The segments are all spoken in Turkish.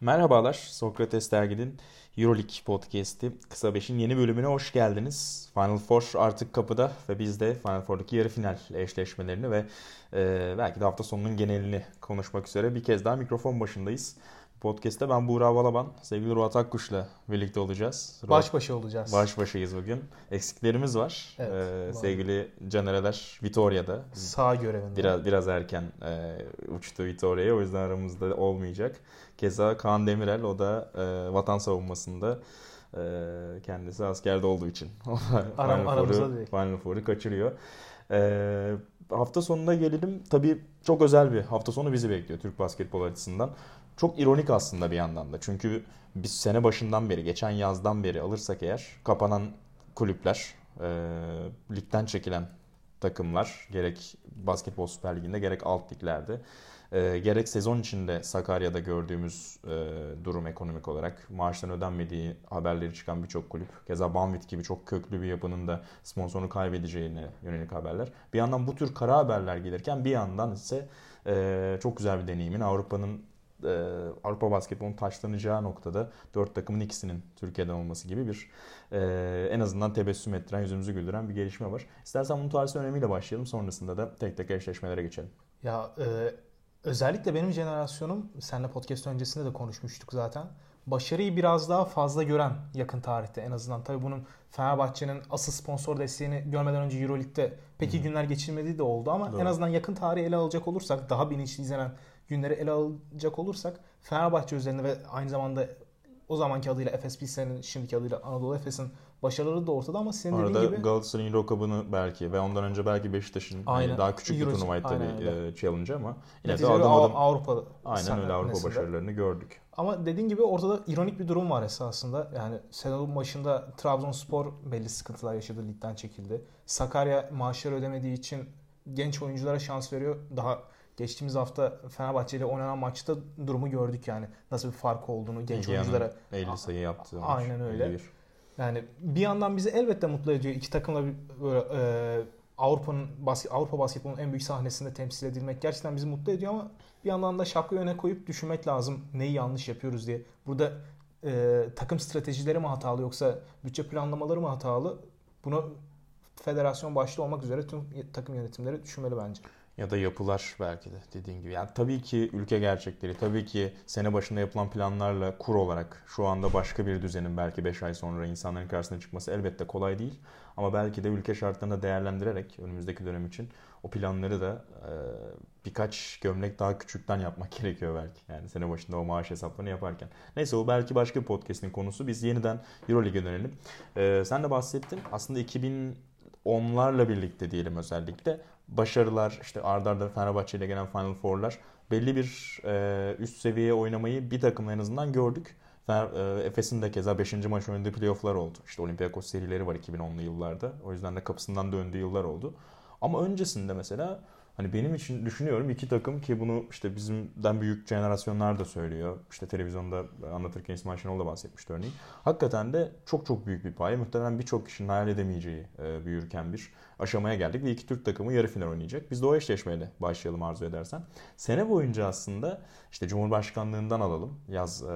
Merhabalar, Sokrates Dergi'nin Euroleague Podcast'i Kısa 5'in yeni bölümüne hoş geldiniz. Final Four artık kapıda ve biz de Final Four'daki yarı final eşleşmelerini ve e, belki de hafta sonunun genelini konuşmak üzere bir kez daha mikrofon başındayız. Podcast'te ben Buğra Balaban, sevgili Ruat Akkuş'la birlikte olacağız. Ruat, baş başa olacağız. Baş başayız bugün. Eksiklerimiz var. Evet, ee, sevgili Canereler Vitoria'da. Sağ görevinde. Biraz biraz erken e, uçtu Vitoria'ya o yüzden aramızda olmayacak. Keza Kaan Demirel o da e, vatan savunmasında e, kendisi askerde olduğu için. Aram, aramızda değil. Final Four'u kaçırıyor. E, hafta sonuna gelelim. Tabii çok özel bir hafta sonu bizi bekliyor Türk basketbol açısından. Çok ironik aslında bir yandan da. Çünkü biz sene başından beri, geçen yazdan beri alırsak eğer kapanan kulüpler, e, ligden çekilen takımlar gerek basketbol süper liginde gerek alt liglerde e, gerek sezon içinde Sakarya'da gördüğümüz e, durum ekonomik olarak maaştan ödenmediği haberleri çıkan birçok kulüp. Keza Banvit gibi çok köklü bir yapının da sponsorunu kaybedeceğine yönelik haberler. Bir yandan bu tür kara haberler gelirken bir yandan ise e, çok güzel bir deneyimin Avrupa'nın e, Avrupa basketbolunun taşlanacağı noktada dört takımın ikisinin Türkiye'den olması gibi bir e, en azından tebessüm ettiren, yüzümüzü güldüren bir gelişme var. İstersen bunun tarihi önemiyle başlayalım. Sonrasında da tek tek eşleşmelere geçelim. Ya e, özellikle benim jenerasyonum, seninle podcast öncesinde de konuşmuştuk zaten. Başarıyı biraz daha fazla gören yakın tarihte en azından. Tabii bunun Fenerbahçe'nin asıl sponsor desteğini görmeden önce Euroleague'de peki hmm. günler geçirmediği de oldu ama Doğru. en azından yakın tarihi ele alacak olursak daha bilinçli izlenen günleri ele alacak olursak Fenerbahçe üzerinde ve aynı zamanda o zamanki adıyla Efes Pilsen'in şimdiki adıyla Anadolu Efes'in başarıları da ortada ama senin Arada dediğin gibi... Galatasaray'ın Euro Cup'ını belki ve ondan önce belki Beşiktaş'ın hani daha küçük Euro, bir turnuvaydı tabii e, challenge ama yine de adım adım Avrupa aynen öyle Avrupa başarılarını gördük. Ama dediğin gibi ortada ironik bir durum var esasında. Yani sezonun başında Trabzonspor belli sıkıntılar yaşadı, ligden çekildi. Sakarya maaşları ödemediği için genç oyunculara şans veriyor. Daha geçtiğimiz hafta Fenerbahçe ile oynanan maçta durumu gördük yani. Nasıl bir fark olduğunu genç Egea'nın oyunculara. 50 sayı yaptığı maç. Aynen öyle. 51. Yani bir yandan bizi elbette mutlu ediyor. İki takımla böyle e, Avrupa'nın basket, Avrupa basketbolunun en büyük sahnesinde temsil edilmek gerçekten bizi mutlu ediyor ama bir yandan da şapkayı öne koyup düşünmek lazım neyi yanlış yapıyoruz diye. Burada e, takım stratejileri mi hatalı yoksa bütçe planlamaları mı hatalı? Bunu federasyon başta olmak üzere tüm takım yönetimleri düşünmeli bence ya da yapılar belki de dediğin gibi. Yani tabii ki ülke gerçekleri, tabii ki sene başında yapılan planlarla kur olarak şu anda başka bir düzenin belki 5 ay sonra insanların karşısına çıkması elbette kolay değil. Ama belki de ülke şartlarını değerlendirerek önümüzdeki dönem için o planları da e, birkaç gömlek daha küçükten yapmak gerekiyor belki. Yani sene başında o maaş hesaplarını yaparken. Neyse o belki başka bir podcast'in konusu. Biz yeniden Euroleague'e dönelim. E, sen de bahsettin. Aslında 2000 onlarla birlikte diyelim özellikle başarılar işte ardarda arda Fenerbahçe ile gelen Final Four'lar belli bir e, üst seviyeye oynamayı bir takımla en azından gördük. Fener, e, Efes'in de keza 5. maç oynadığı playoff'lar oldu. İşte Olympiakos serileri var 2010'lu yıllarda. O yüzden de kapısından döndüğü yıllar oldu. Ama öncesinde mesela Hani benim için düşünüyorum iki takım ki bunu işte bizimden büyük jenerasyonlar da söylüyor. İşte televizyonda anlatırken İsmail Şenol da bahsetmişti örneğin. Hakikaten de çok çok büyük bir paye. Muhtemelen birçok kişinin hayal edemeyeceği e, büyürken bir aşamaya geldik ve iki Türk takımı yarı final oynayacak. Biz de o eşleşmeyle başlayalım arzu edersen. Sene boyunca aslında işte Cumhurbaşkanlığından alalım. Yaz e,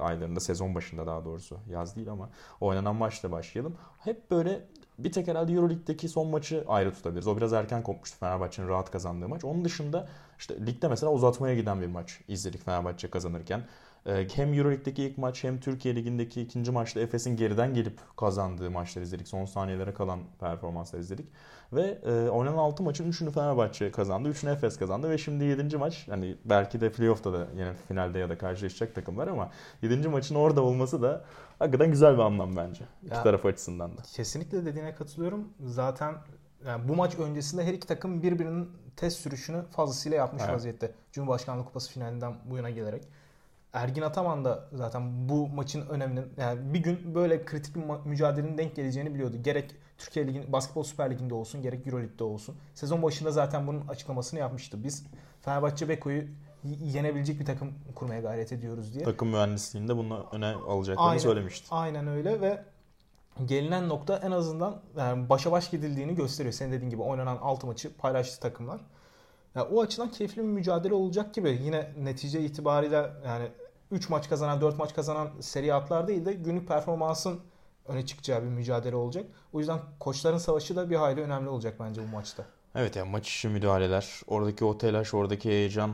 aylarında, sezon başında daha doğrusu. Yaz değil ama oynanan maçla başlayalım. Hep böyle bir tek herhalde Euroleague'deki son maçı ayrı tutabiliriz. O biraz erken kopmuştu Fenerbahçe'nin rahat kazandığı maç. Onun dışında işte ligde mesela uzatmaya giden bir maç izledik Fenerbahçe kazanırken. Ee, hem Euroleague'deki ilk maç hem Türkiye Ligi'ndeki ikinci maçta Efes'in geriden gelip kazandığı maçları izledik. Son saniyelere kalan performanslar izledik. Ve e, oynanan 6 maçın 3'ünü Fenerbahçe kazandı. 3'ünü Efes kazandı ve şimdi 7. maç hani belki de playoff'ta da yine finalde ya da karşılaşacak takımlar ama 7. maçın orada olması da hakikaten güzel bir anlam bence. Ya, iki taraf açısından da. Kesinlikle dediğine katılıyorum. Zaten yani bu maç öncesinde her iki takım birbirinin test sürüşünü fazlasıyla yapmış evet. vaziyette. Cumhurbaşkanlığı Kupası finalinden bu yana gelerek. Ergin Ataman da zaten bu maçın öneminin yani bir gün böyle kritik bir mücadelenin denk geleceğini biliyordu. Gerek Türkiye Ligi, Basketbol Süper Ligi'nde olsun gerek Euro Lig'de olsun. Sezon başında zaten bunun açıklamasını yapmıştı. Biz Fenerbahçe Beko'yu yenebilecek bir takım kurmaya gayret ediyoruz diye. Takım mühendisliğinde bunu öne alacaklarını aynen, söylemişti. Aynen öyle ve gelinen nokta en azından yani başa baş gidildiğini gösteriyor. Senin dediğin gibi oynanan 6 maçı paylaştı takımlar. Yani o açıdan keyifli bir mücadele olacak gibi. Yine netice itibariyle yani 3 maç kazanan 4 maç kazanan seri atlar değil de günlük performansın öne çıkacağı bir mücadele olacak. O yüzden koçların savaşı da bir hayli önemli olacak bence bu maçta. Evet yani maç içi müdahaleler, oradaki o telaş, oradaki heyecan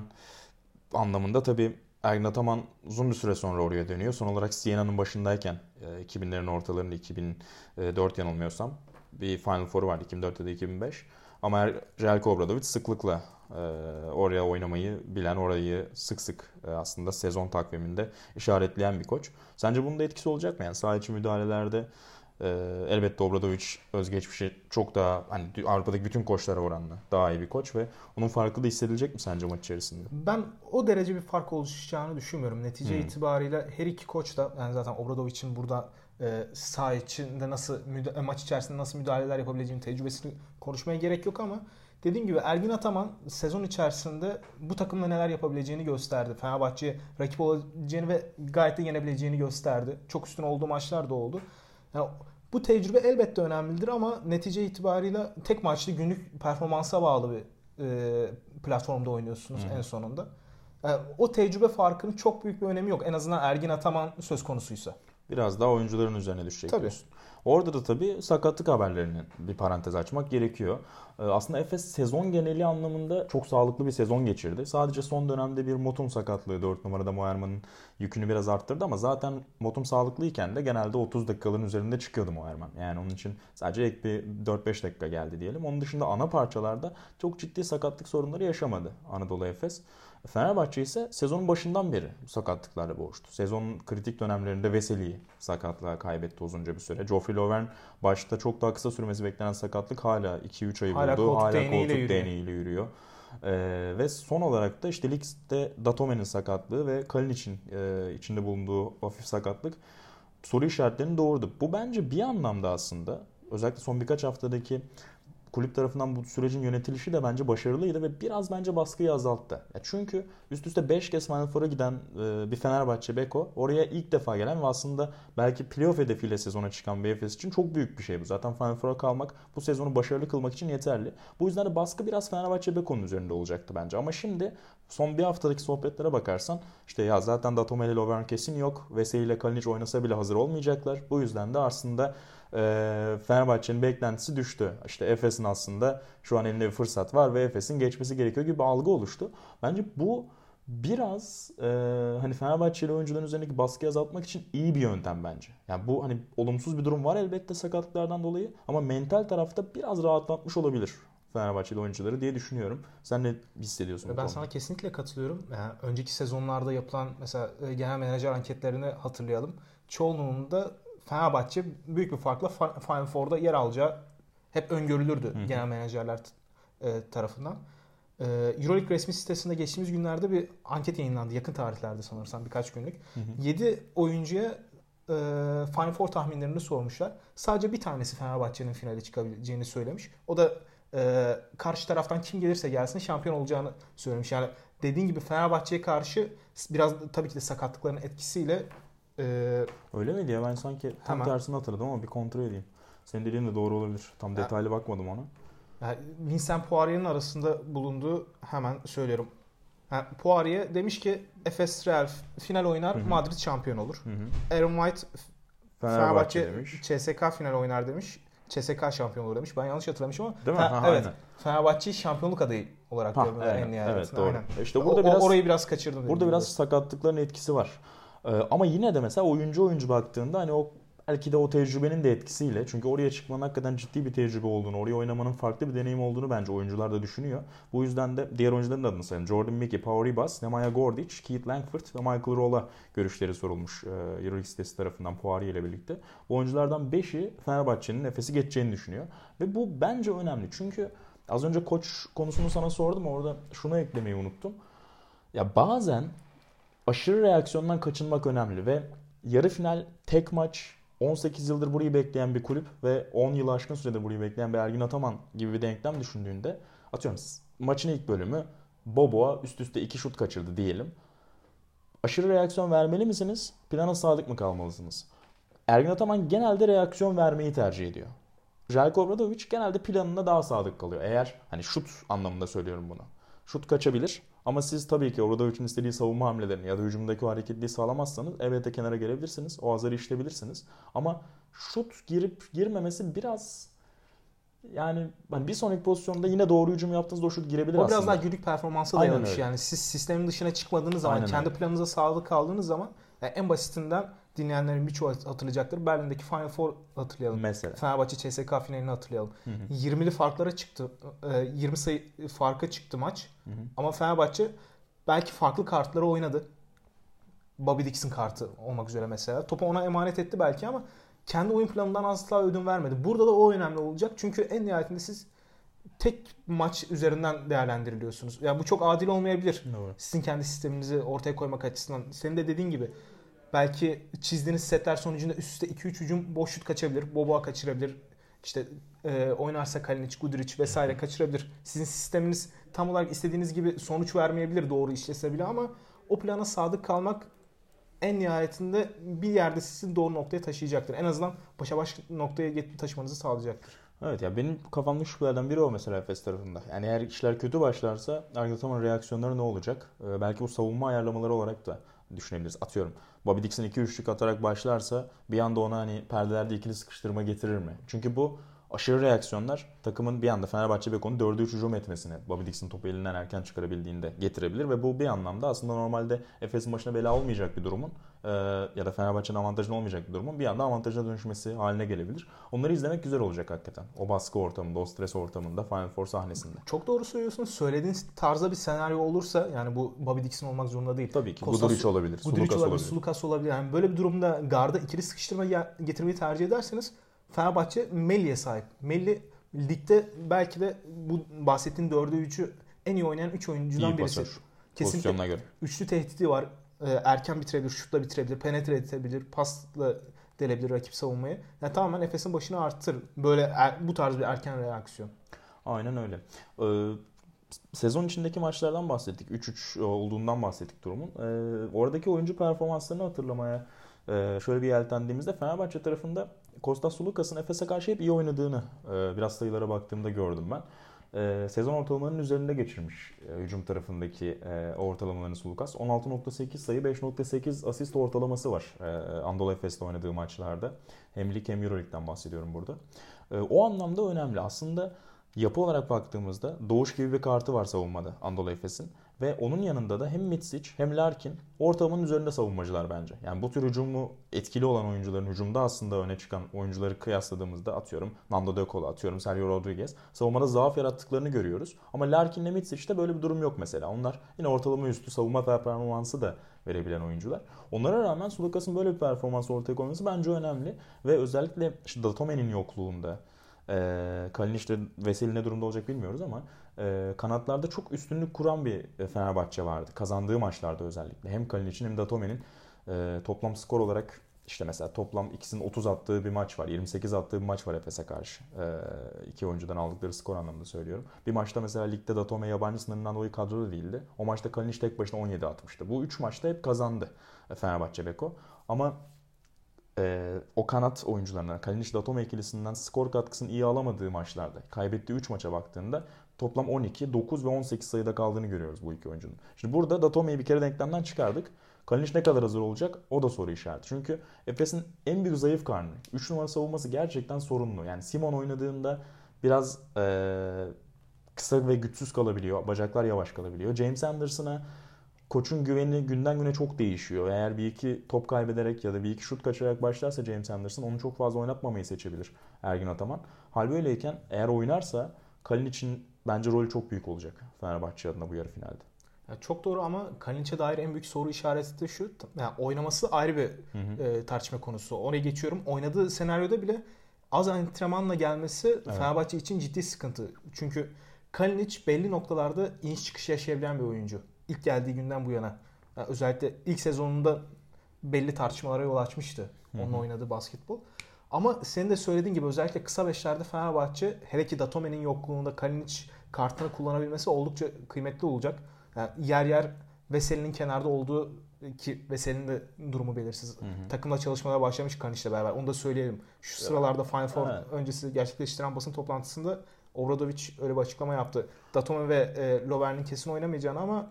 anlamında tabii Ergin Ataman uzun bir süre sonra oraya dönüyor. Son olarak Siena'nın başındayken 2000'lerin ortalarında 2004 yanılmıyorsam bir Final Four vardı 2004 ya da 2005. Ama Jelko Obradovic sıklıkla e, oraya oynamayı bilen, orayı sık sık e, aslında sezon takviminde işaretleyen bir koç. Sence bunun da etkisi olacak mı? Yani saha içi müdahalelerde e, elbette Obradovic özgeçmişi çok daha hani Avrupa'daki bütün koçlara oranla daha iyi bir koç ve onun farkı da hissedilecek mi sence maç içerisinde? Ben o derece bir fark oluşacağını düşünmüyorum. Netice hmm. itibariyle her iki koç da yani zaten Obradovic'in burada e, saha içinde nasıl maç içerisinde nasıl müdahaleler yapabileceğini tecrübesini konuşmaya gerek yok ama dediğim gibi Ergin Ataman sezon içerisinde bu takımla neler yapabileceğini gösterdi. Fenerbahçe'ye rakip olabileceğini ve gayet de yenebileceğini gösterdi. Çok üstün olduğu maçlar da oldu. Yani bu tecrübe elbette önemlidir ama netice itibariyle tek maçlı günlük performansa bağlı bir e, platformda oynuyorsunuz Hı. en sonunda. Yani o tecrübe farkının çok büyük bir önemi yok. En azından Ergin Ataman söz konusuysa. Biraz daha oyuncuların üzerine düşecek tabii. diyorsun. Orada da tabii sakatlık haberlerinin bir parantez açmak gerekiyor. Ee, aslında Efes sezon geneli anlamında çok sağlıklı bir sezon geçirdi. Sadece son dönemde bir Motum sakatlığı 4 numarada Moerman'ın yükünü biraz arttırdı ama zaten Motum sağlıklıyken de genelde 30 dakikaların üzerinde çıkıyordu Moerman. Yani onun için sadece ek bir 4-5 dakika geldi diyelim. Onun dışında ana parçalarda çok ciddi sakatlık sorunları yaşamadı Anadolu Efes. Fenerbahçe ise sezonun başından beri sakatlıklarla boğuştu. Sezonun kritik dönemlerinde Veseli'yi sakatlığa kaybetti uzunca bir süre. Geoffrey Lovern başta çok daha kısa sürmesi beklenen sakatlık hala 2-3 ayı hala buldu. Koltuk hala koltuk yürüyor. yürüyor. Ee, ve son olarak da işte Lig'de Datome'nin sakatlığı ve Kalinic'in e, içinde bulunduğu hafif sakatlık soru işaretlerini doğurdu. Bu bence bir anlamda aslında özellikle son birkaç haftadaki kulüp tarafından bu sürecin yönetilişi de bence başarılıydı ve biraz bence baskıyı azalttı. Ya çünkü üst üste 5 kez Final Four'a giden e, bir Fenerbahçe Beko oraya ilk defa gelen ve aslında belki playoff hedefiyle sezona çıkan Efes için çok büyük bir şey bu. Zaten Final Four'a kalmak bu sezonu başarılı kılmak için yeterli. Bu yüzden de baskı biraz Fenerbahçe Beko'nun üzerinde olacaktı bence. Ama şimdi son bir haftadaki sohbetlere bakarsan işte ya zaten Datomeli Lovern kesin yok. Veseli ile Kalinic oynasa bile hazır olmayacaklar. Bu yüzden de aslında Fenerbahçe'nin beklentisi düştü. İşte Efes'in aslında şu an elinde bir fırsat var ve Efes'in geçmesi gerekiyor gibi bir algı oluştu. Bence bu biraz e, hani Fenerbahçeli oyuncuların üzerindeki baskıyı azaltmak için iyi bir yöntem bence. Yani bu hani olumsuz bir durum var elbette sakatlıklardan dolayı ama mental tarafta biraz rahatlatmış olabilir Fenerbahçeli oyuncuları diye düşünüyorum. Sen ne hissediyorsun? Ben sana kesinlikle katılıyorum. Yani önceki sezonlarda yapılan mesela e, genel menajer anketlerini hatırlayalım. Çoğunluğunda Fenerbahçe büyük bir farkla Final Four'da yer alacağı hep öngörülürdü Hı. genel menajerler e, tarafından. E, Euroleague resmi sitesinde geçtiğimiz günlerde bir anket yayınlandı. Yakın tarihlerde sanırsam birkaç günlük. Hı hı. 7 oyuncuya e, Final Four tahminlerini sormuşlar. Sadece bir tanesi Fenerbahçe'nin finale çıkabileceğini söylemiş. O da e, karşı taraftan kim gelirse gelsin şampiyon olacağını söylemiş. Yani dediğin gibi Fenerbahçe'ye karşı biraz tabii ki de sakatlıkların etkisiyle ee, Öyle miydi ya? Ben sanki tam hemen. tersini hatırladım ama bir kontrol edeyim. Senin dediğin de doğru olabilir. Tam detaylı bakmadım ona. Yani Vincent Poirier'in arasında bulunduğu hemen söylüyorum. Yani Poirier demiş ki Efes Real final oynar, Hı-hı. Madrid şampiyon olur. Hı-hı. Aaron White Fenerbahçe, Fenerbahçe demiş. CSK final oynar demiş. CSK şampiyon olur demiş. Ben yanlış hatırlamışım ama. Değil mi? Ha, evet. Aynen. Fenerbahçe'yi şampiyonluk adayı olarak evet, en nihayetinde. Evet doğru. Aynen. İşte burada o, biraz orayı biraz kaçırdım. Burada biraz sakatlıkların etkisi var. Ee, ama yine de mesela oyuncu oyuncu baktığında hani o belki de o tecrübenin de etkisiyle çünkü oraya çıkmanın hakikaten ciddi bir tecrübe olduğunu, oraya oynamanın farklı bir deneyim olduğunu bence oyuncular da düşünüyor. Bu yüzden de diğer oyuncuların adını sayalım. Jordan Mickey, Paul Ribas, Nemanja Gordic, Keith Langford ve Michael Rolla görüşleri sorulmuş e, Euroleague sitesi tarafından Poirier ile birlikte. Bu oyunculardan 5'i Fenerbahçe'nin nefesi geçeceğini düşünüyor. Ve bu bence önemli çünkü az önce koç konusunu sana sordum orada şunu eklemeyi unuttum. Ya bazen aşırı reaksiyondan kaçınmak önemli ve yarı final tek maç 18 yıldır burayı bekleyen bir kulüp ve 10 yıl aşkın süredir burayı bekleyen bir Ergin Ataman gibi bir denklem düşündüğünde atıyorum maçın ilk bölümü Bobo'a üst üste iki şut kaçırdı diyelim. Aşırı reaksiyon vermeli misiniz? Plana sadık mı kalmalısınız? Ergin Ataman genelde reaksiyon vermeyi tercih ediyor. Jelko Obradovic genelde planına daha sadık kalıyor. Eğer hani şut anlamında söylüyorum bunu. Şut kaçabilir Ama siz tabii ki Obradovic'in istediği savunma hamlelerini ya da hücumdaki o hareketliği sağlamazsanız elbette kenara gelebilirsiniz. O azarı işleyebilirsiniz. Ama şut girip girmemesi biraz yani hani bir sonraki pozisyonda yine doğru hücum yaptığınızda o şut girebilir o aslında. biraz daha günlük performansa dayanmış. Yani siz sistemin dışına çıkmadığınız zaman, Aynen kendi öyle. planınıza sadık kaldığınız zaman yani en basitinden dinleyenlerin birçoğu hatırlayacaktır. Berlin'deki Final Four hatırlayalım. Mesela. Fenerbahçe CSK finalini hatırlayalım. Hı hı. 20'li farklara çıktı. Ee, 20 sayı farka çıktı maç. Hı hı. Ama Fenerbahçe belki farklı kartları oynadı. Bobby Dixon kartı olmak üzere mesela. Topu ona emanet etti belki ama kendi oyun planından asla ödün vermedi. Burada da o önemli olacak. Çünkü en nihayetinde siz tek maç üzerinden değerlendiriliyorsunuz. Yani bu çok adil olmayabilir. Doğru. Sizin kendi sisteminizi ortaya koymak açısından. Senin de dediğin gibi belki çizdiğiniz setler sonucunda üst üste 2-3 hücum boş şut kaçabilir. Boboa kaçırabilir. İşte e, oynarsa Kalinic, Guduric vesaire kaçırabilir. Sizin sisteminiz tam olarak istediğiniz gibi sonuç vermeyebilir doğru işlese bile ama o plana sadık kalmak en nihayetinde bir yerde sizi doğru noktaya taşıyacaktır. En azından başa baş noktaya taşımanızı sağlayacaktır. Evet ya benim kafamdaki şüphelerden biri o mesela Efes tarafında. Yani eğer işler kötü başlarsa Argentaman'ın reaksiyonları ne olacak? Ee, belki bu savunma ayarlamaları olarak da düşünebiliriz. Atıyorum. Bobby Dixon 2-3'lük atarak başlarsa bir anda ona hani perdelerde ikili sıkıştırma getirir mi? Çünkü bu aşırı reaksiyonlar takımın bir anda Fenerbahçe Beko'nun 4'e 3 hücum etmesini Bobby Dixon topu elinden erken çıkarabildiğinde getirebilir ve bu bir anlamda aslında normalde Efes'in başına bela olmayacak bir durumun ya da Fenerbahçe'nin avantajına olmayacak bir durumun bir anda avantajına dönüşmesi haline gelebilir. Onları izlemek güzel olacak hakikaten. O baskı ortamında, o stres ortamında, Final Four sahnesinde. Çok doğru söylüyorsunuz. Söylediğiniz tarzda bir senaryo olursa yani bu Bobby Dixon olmak zorunda değil. Tabii ki Kostas- Guduric olabilir, Guduric Sulukas olabilir, olabilir. Sulukas olabilir. Yani böyle bir durumda garda ikili sıkıştırma getirmeyi tercih ederseniz Fenerbahçe Melli'ye sahip. Melli ligde belki de bu bahsettiğin 4'e 3'ü en iyi oynayan 3 oyuncudan İyi birisi. pasör. Kesinlikle göre. üçlü tehdidi var. Ee, Erken bitirebilir, şutla bitirebilir, penetre edebilir, pasla delebilir rakip savunmayı. Yani tamamen Efes'in başını arttırır. Böyle er- bu tarz bir erken reaksiyon. Aynen öyle. Ee, sezon içindeki maçlardan bahsettik. 3-3 olduğundan bahsettik durumun. Ee, oradaki oyuncu performanslarını hatırlamaya e, şöyle bir yeltendiğimizde Fenerbahçe tarafında Kostas Sulukas'ın Efes'e karşı hep iyi oynadığını e, biraz sayılara baktığımda gördüm ben. E, sezon ortalamalarının üzerinde geçirmiş e, hücum tarafındaki e, ortalamalarını Sulukas. 16.8 sayı, 5.8 asist ortalaması var e, Anadolu Efes'te oynadığı maçlarda. Hem lig hem Euroleague'den bahsediyorum burada. E, o anlamda önemli. Aslında yapı olarak baktığımızda Doğuş gibi bir kartı var savunmada Anadolu Efes'in. Ve onun yanında da hem Mitsic hem Larkin ortalamanın üzerinde savunmacılar bence. Yani bu tür hücumu etkili olan oyuncuların hücumda aslında öne çıkan oyuncuları kıyasladığımızda atıyorum Nando De Colo, atıyorum Sergio Rodriguez. Savunmada zaaf yarattıklarını görüyoruz. Ama Larkin ile Mitsic'te böyle bir durum yok mesela. Onlar yine ortalama üstü savunma performansı da verebilen oyuncular. Onlara rağmen Sulukas'ın böyle bir performans ortaya koyması bence önemli. Ve özellikle işte Datome'nin yokluğunda e, Kalinic de Veseli ne durumda olacak bilmiyoruz ama e, kanatlarda çok üstünlük kuran bir e, Fenerbahçe vardı. Kazandığı maçlarda özellikle. Hem Kalinic'in hem Datome'nin e, toplam skor olarak işte mesela toplam ikisinin 30 attığı bir maç var. 28 attığı bir maç var Efes'e karşı. E, iki oyuncudan aldıkları skor anlamında söylüyorum. Bir maçta mesela ligde Datome yabancı sınırından dolayı kadroda değildi. O maçta Kalinic tek başına 17 atmıştı. Bu 3 maçta hep kazandı e, Fenerbahçe Beko. Ama e, o kanat oyuncularına, Kalinic Datome ikilisinden skor katkısını iyi alamadığı maçlarda kaybettiği 3 maça baktığında toplam 12, 9 ve 18 sayıda kaldığını görüyoruz bu iki oyuncunun. Şimdi burada Datome'yi bir kere denklemden çıkardık. Kalinic ne kadar hazır olacak o da soru işareti. Çünkü Efes'in en büyük zayıf karnı. 3 numara savunması gerçekten sorunlu. Yani Simon oynadığında biraz e, kısa ve güçsüz kalabiliyor. Bacaklar yavaş kalabiliyor. James Anderson'a koçun güveni günden güne çok değişiyor. Eğer bir iki top kaybederek ya da bir iki şut kaçırarak başlarsa James Anderson onu çok fazla oynatmamayı seçebilir Ergin Ataman. Hal böyleyken eğer oynarsa Kalinic'in bence rolü çok büyük olacak Fenerbahçe adına bu yarı finalde. Ya çok doğru ama Kalinic'e dair en büyük soru işareti de şu. Yani oynaması ayrı bir Hı hı. e, tartışma konusu. Oraya geçiyorum. Oynadığı senaryoda bile az antrenmanla gelmesi Fenerbahçe için ciddi sıkıntı. Çünkü Kalinic belli noktalarda iniş çıkış yaşayabilen bir oyuncu. İlk geldiği günden bu yana. Yani özellikle ilk sezonunda belli tartışmalara yol açmıştı. Onunla oynadığı basketbol. Ama senin de söylediğin gibi özellikle kısa beşlerde Fenerbahçe hele ki Datome'nin yokluğunda Kalinic kartını kullanabilmesi oldukça kıymetli olacak. Yani yer yer Veseli'nin kenarda olduğu ki Veseli'nin de durumu belirsiz. Takımla çalışmalara başlamış Kanic'le beraber. Onu da söyleyelim. Şu sıralarda Final Four Evet. öncesi gerçekleştiren basın toplantısında Obradovic öyle bir açıklama yaptı. Datome ve e, Lovern'in kesin oynamayacağını ama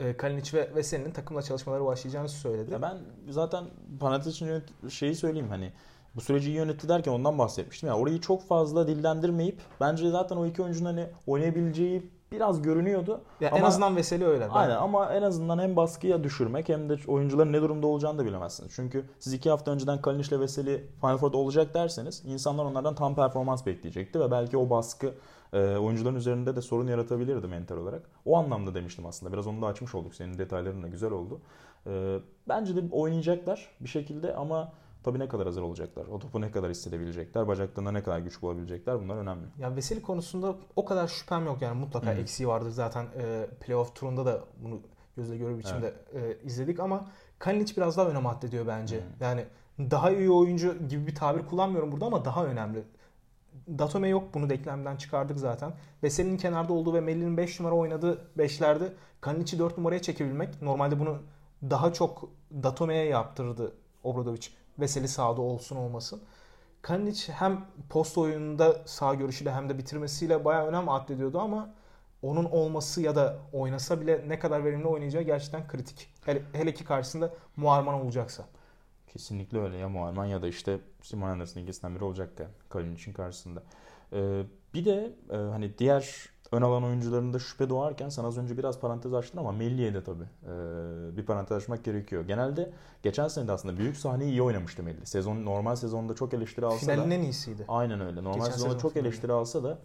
e, Kalinic ve Veseli'nin takımla çalışmaları başlayacağını söyledi. Ya ben zaten Panathinaikos için yönet- şeyi söyleyeyim hani bu süreci iyi yönetti derken ondan bahsetmiştim. Yani orayı çok fazla dillendirmeyip bence zaten o iki oyuncunun hani oynayabileceği biraz görünüyordu. Ya Ama- en azından Veseli öyle. Ben- Aynen ama en azından hem baskıya düşürmek hem de oyuncuların ne durumda olacağını da bilemezsiniz. Çünkü siz iki hafta önceden Kalinic ile Veseli Final Four'da olacak derseniz insanlar onlardan tam performans bekleyecekti ve belki o baskı e, oyuncuların üzerinde de sorun yaratabilirdi mental olarak. O anlamda demiştim aslında. Biraz onu da açmış olduk. Senin detayların da güzel oldu. E, bence de oynayacaklar bir şekilde ama tabii ne kadar hazır olacaklar. O topu ne kadar hissedebilecekler. Bacaklarında ne kadar güç bulabilecekler. Bunlar önemli. Ya Veseli konusunda o kadar şüphem yok yani mutlaka Hı. eksiği vardır zaten e, playoff turunda da bunu gözle görür biçimde e, izledik ama Kalinic biraz daha önem addediyor bence. Hı. Yani daha iyi oyuncu gibi bir tabir kullanmıyorum burada ama daha önemli. Datome yok bunu denklemden çıkardık zaten. Veseli'nin kenarda olduğu ve Melli'nin 5 numara oynadığı 5'lerde Kalinic'i 4 numaraya çekebilmek normalde bunu daha çok Datome'ye yaptırdı Obradovic. Veseli sağda olsun olmasın. Kalinic hem post oyununda sağ görüşüyle hem de bitirmesiyle bayağı önem addediyordu ama onun olması ya da oynasa bile ne kadar verimli oynayacağı gerçekten kritik. Hele, hele ki karşısında Muharman olacaksa. Kesinlikle öyle ya Muharman ya da işte Simon Anderson ikisinden biri olacak yani Kalinic'in karşısında. Ee, bir de e, hani diğer ön alan oyuncularında şüphe doğarken sen az önce biraz parantez açtın ama Melli'ye de tabii e, bir parantez açmak gerekiyor. Genelde geçen sene de aslında büyük sahneyi iyi oynamıştı Melli. Sezon normal sezonda çok eleştiri alsa Finalin da en iyisiydi. aynen öyle. Normal Geçen sezonda sezon çok finali. eleştiri alsa da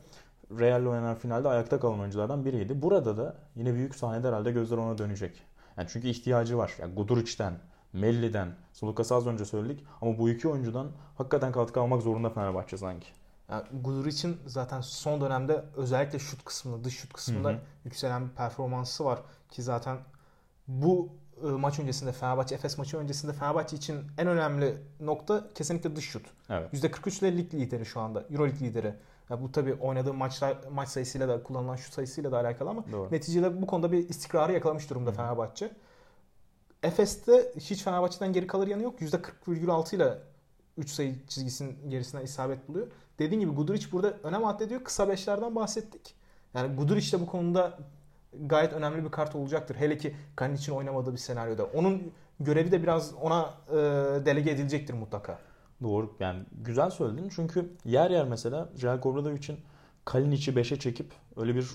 Real'le oynanan finalde ayakta kalan oyunculardan biriydi. Burada da yine büyük sahnede herhalde gözler ona dönecek. Yani çünkü ihtiyacı var. Yani Guduric'den, Melli'den, Sulukas'ı az önce söyledik ama bu iki oyuncudan hakikaten katkı almak zorunda Fenerbahçe sanki. Yani Guduric'in zaten son dönemde özellikle şut kısmında, dış şut kısmında Hı hı. yükselen bir performansı var ki zaten bu e, maç öncesinde Fenerbahçe Efes maçı öncesinde Fenerbahçe için en önemli nokta kesinlikle dış şut. Evet. %43 ile lig lideri şu anda. Euroleague lideri. Ya bu tabii oynadığı maçlar maç sayısıyla da kullanılan şut sayısıyla da alakalı ama Doğru. neticede bu konuda bir istikrarı yakalamış durumda Hı hı. Fenerbahçe. Efes'te hiç Fenerbahçe'den geri kalır yanı yok. %40,6 ile 3 sayı çizgisinin gerisinden isabet buluyor. Dediğim gibi Guduric burada önem addediyor. Kısa beşlerden bahsettik. Yani Guduric de bu konuda gayet önemli bir kart olacaktır. Hele ki Kanic'in oynamadığı bir senaryoda. Onun görevi de biraz ona e, delege edilecektir mutlaka. Doğru. Yani güzel söyledin. Çünkü yer yer mesela Jelko Obradovic'in Kalinic'i 5'e çekip öyle bir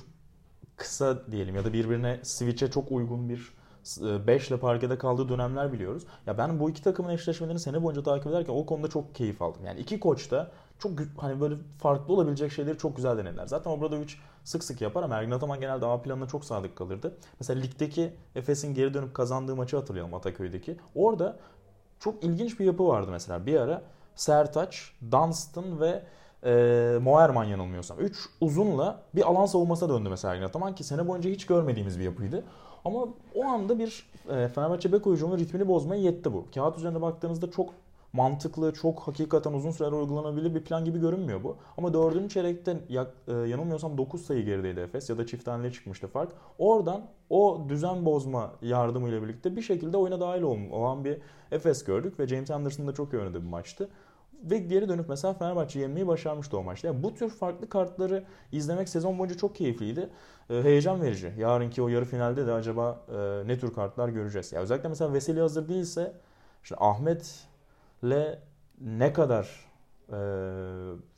kısa diyelim ya da birbirine switch'e çok uygun bir 5 ile parkede kaldığı dönemler biliyoruz. Ya ben bu iki takımın eşleşmelerini sene boyunca takip ederken o konuda çok keyif aldım. Yani iki koç da çok hani böyle farklı olabilecek şeyleri çok güzel denediler. Zaten Obradovic sık sık yapar ama Ergin Ataman genelde A planına çok sadık kalırdı. Mesela ligdeki Efes'in geri dönüp kazandığı maçı hatırlayalım Ataköy'deki. Orada çok ilginç bir yapı vardı mesela. Bir ara Sertaç, Dunstan ve e, Moerman yanılmıyorsam. 3 uzunla bir alan savunmasına döndü mesela Ergin Ataman ki sene boyunca hiç görmediğimiz bir yapıydı. Ama o anda bir e, Fenerbahçe bek oyuncunun ritmini bozmaya yetti bu. Kağıt üzerinde baktığınızda çok mantıklı, çok hakikaten uzun süreler uygulanabilir bir plan gibi görünmüyor bu. Ama dördüncü çeyrekte e, yanılmıyorsam 9 sayı gerideydi Efes ya da çift haneli çıkmıştı fark. Oradan o düzen bozma yardımıyla birlikte bir şekilde oyuna dahil ol- olan bir Efes gördük ve James Anderson da çok iyi oynadı bir maçtı. Ve geri dönüp mesela Fenerbahçe yenmeyi başarmıştı o maçta. Yani bu tür farklı kartları izlemek sezon boyunca çok keyifliydi. Ee, heyecan verici. Yarınki o yarı finalde de acaba e, ne tür kartlar göreceğiz. Ya özellikle mesela Veseli hazır değilse işte Ahmet'le ne kadar e,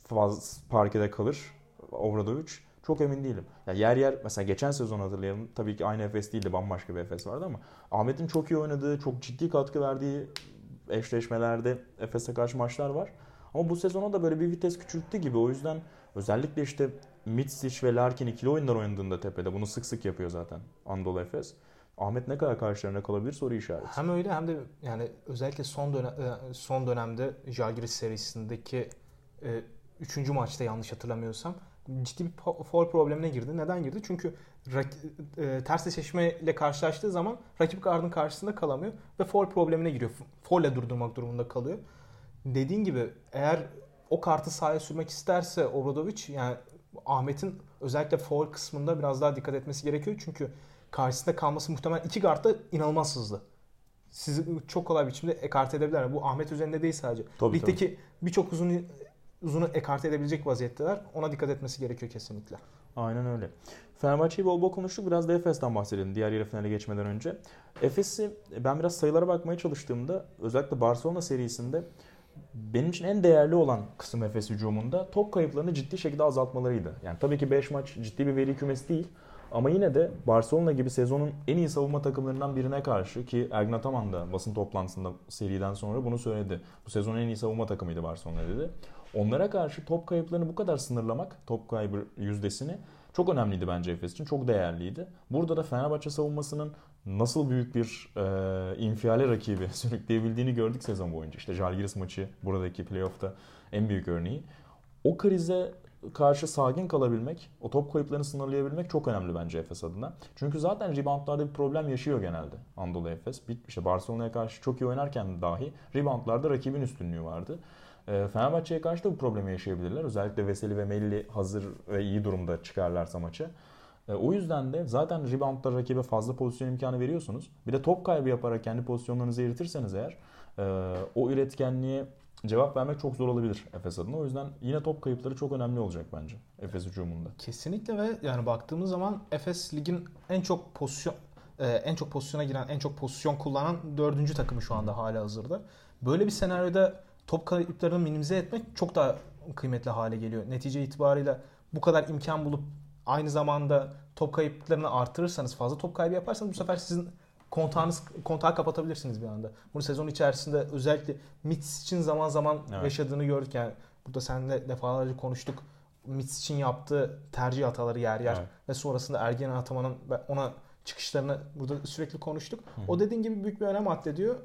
faz parkede kalır Obradovic çok emin değilim. Ya yer yer mesela geçen sezon hatırlayalım. Tabii ki aynı Efes değildi. Bambaşka bir Efes vardı ama Ahmet'in çok iyi oynadığı, çok ciddi katkı verdiği eşleşmelerde Efes'e karşı maçlar var. Ama bu sezona da böyle bir vites küçülttü gibi. O yüzden özellikle işte Mitsic ve Larkin ikili oyunlar oynadığında tepede bunu sık sık yapıyor zaten Anadolu Efes. Ahmet ne kadar karşılarına kalabilir soru işareti. Hem öyle hem de yani özellikle son dönem e, son dönemde Žalgiris serisindeki 3. maçta yanlış hatırlamıyorsam ciddi bir foul problemine girdi. Neden girdi? Çünkü e, ters eşleşmeyle karşılaştığı zaman rakip gardın karşısında kalamıyor ve foul problemine giriyor. Foul'le durdurmak durumunda kalıyor. Dediğin gibi eğer o kartı sahaya sürmek isterse Obradovic yani Ahmet'in özellikle foul kısmında biraz daha dikkat etmesi gerekiyor. Çünkü karşısında kalması muhtemelen iki guard da inanılmaz hızlı. Sizi çok kolay biçimde ekart edebilirler. Bu Ahmet üzerinde değil sadece. Tabii, Ligdeki birçok uzun uzunu ekarte edebilecek vaziyetteler. Ona dikkat etmesi gerekiyor kesinlikle. Aynen öyle. Fenerbahçe'yi bol bol konuştuk. Biraz da Efes'ten bahsedelim diğer yarı finale geçmeden önce. Efes'i ben biraz sayılara bakmaya çalıştığımda özellikle Barcelona serisinde benim için en değerli olan kısım Efes hücumunda top kayıplarını ciddi şekilde azaltmalarıydı. Yani tabii ki 5 maç ciddi bir veri kümesi değil. Ama yine de Barcelona gibi sezonun en iyi savunma takımlarından birine karşı ki Ergin Ataman da basın toplantısında seriden sonra bunu söyledi. Bu sezonun en iyi savunma takımıydı Barcelona dedi. Onlara karşı top kayıplarını bu kadar sınırlamak, top kaybı yüzdesini çok önemliydi bence Efes için. Çok değerliydi. Burada da Fenerbahçe savunmasının nasıl büyük bir e, infiale rakibi sürükleyebildiğini gördük sezon boyunca. İşte Jalgiris maçı buradaki playoff'ta en büyük örneği. O krize karşı sakin kalabilmek, o top kayıplarını sınırlayabilmek çok önemli bence Efes adına. Çünkü zaten reboundlarda bir problem yaşıyor genelde Anadolu Efes. İşte Barcelona'ya karşı çok iyi oynarken dahi reboundlarda rakibin üstünlüğü vardı. E, Fenerbahçe'ye karşı da bu problemi yaşayabilirler. Özellikle Veseli ve Melli hazır ve iyi durumda çıkarlarsa maçı. E, o yüzden de zaten reboundda rakibe fazla pozisyon imkanı veriyorsunuz. Bir de top kaybı yaparak kendi pozisyonlarınızı eritirseniz eğer e, o üretkenliğe cevap vermek çok zor olabilir Efes adına. O yüzden yine top kayıpları çok önemli olacak bence Efes hücumunda. Kesinlikle ve yani baktığımız zaman Efes ligin en çok pozisyon en çok pozisyona giren, en çok pozisyon kullanan dördüncü takımı şu anda hala hazırda. Böyle bir senaryoda top kayıplarını minimize etmek çok daha kıymetli hale geliyor. Netice itibariyle bu kadar imkan bulup aynı zamanda top kayıplarını artırırsanız fazla top kaybı yaparsanız bu sefer sizin kontağınız kontağı kapatabilirsiniz bir anda. Bunu sezon içerisinde özellikle Mitz için zaman zaman evet. yaşadığını gördük. Yani burada seninle defalarca konuştuk. Mitz için yaptığı tercih hataları yer yer evet. ve sonrasında Ergen Ataman'ın ona çıkışlarını burada sürekli konuştuk. Hı. O dediğin gibi büyük bir önem addediyor.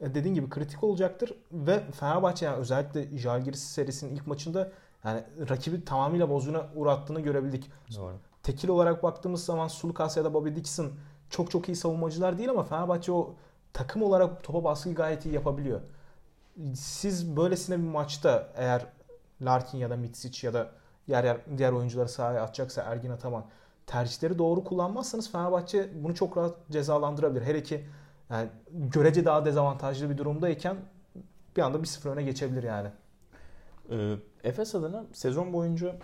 E, dediğin gibi kritik olacaktır ve Fenerbahçe yani özellikle Jalgiris serisinin ilk maçında yani rakibi tamamıyla bozguna uğrattığını görebildik. Doğru. Tekil olarak baktığımız zaman Sulukas ya da Bobby Dixon çok çok iyi savunmacılar değil ama Fenerbahçe o takım olarak topa baskıyı gayet iyi yapabiliyor. Siz böylesine bir maçta eğer Larkin ya da Mitsic ya da yer yer diğer oyuncuları sahaya atacaksa Ergin Ataman tercihleri doğru kullanmazsanız Fenerbahçe bunu çok rahat cezalandırabilir. Hele ki yani görece daha dezavantajlı bir durumdayken bir anda bir sıfır öne geçebilir yani. Ee, Efes adına sezon boyunca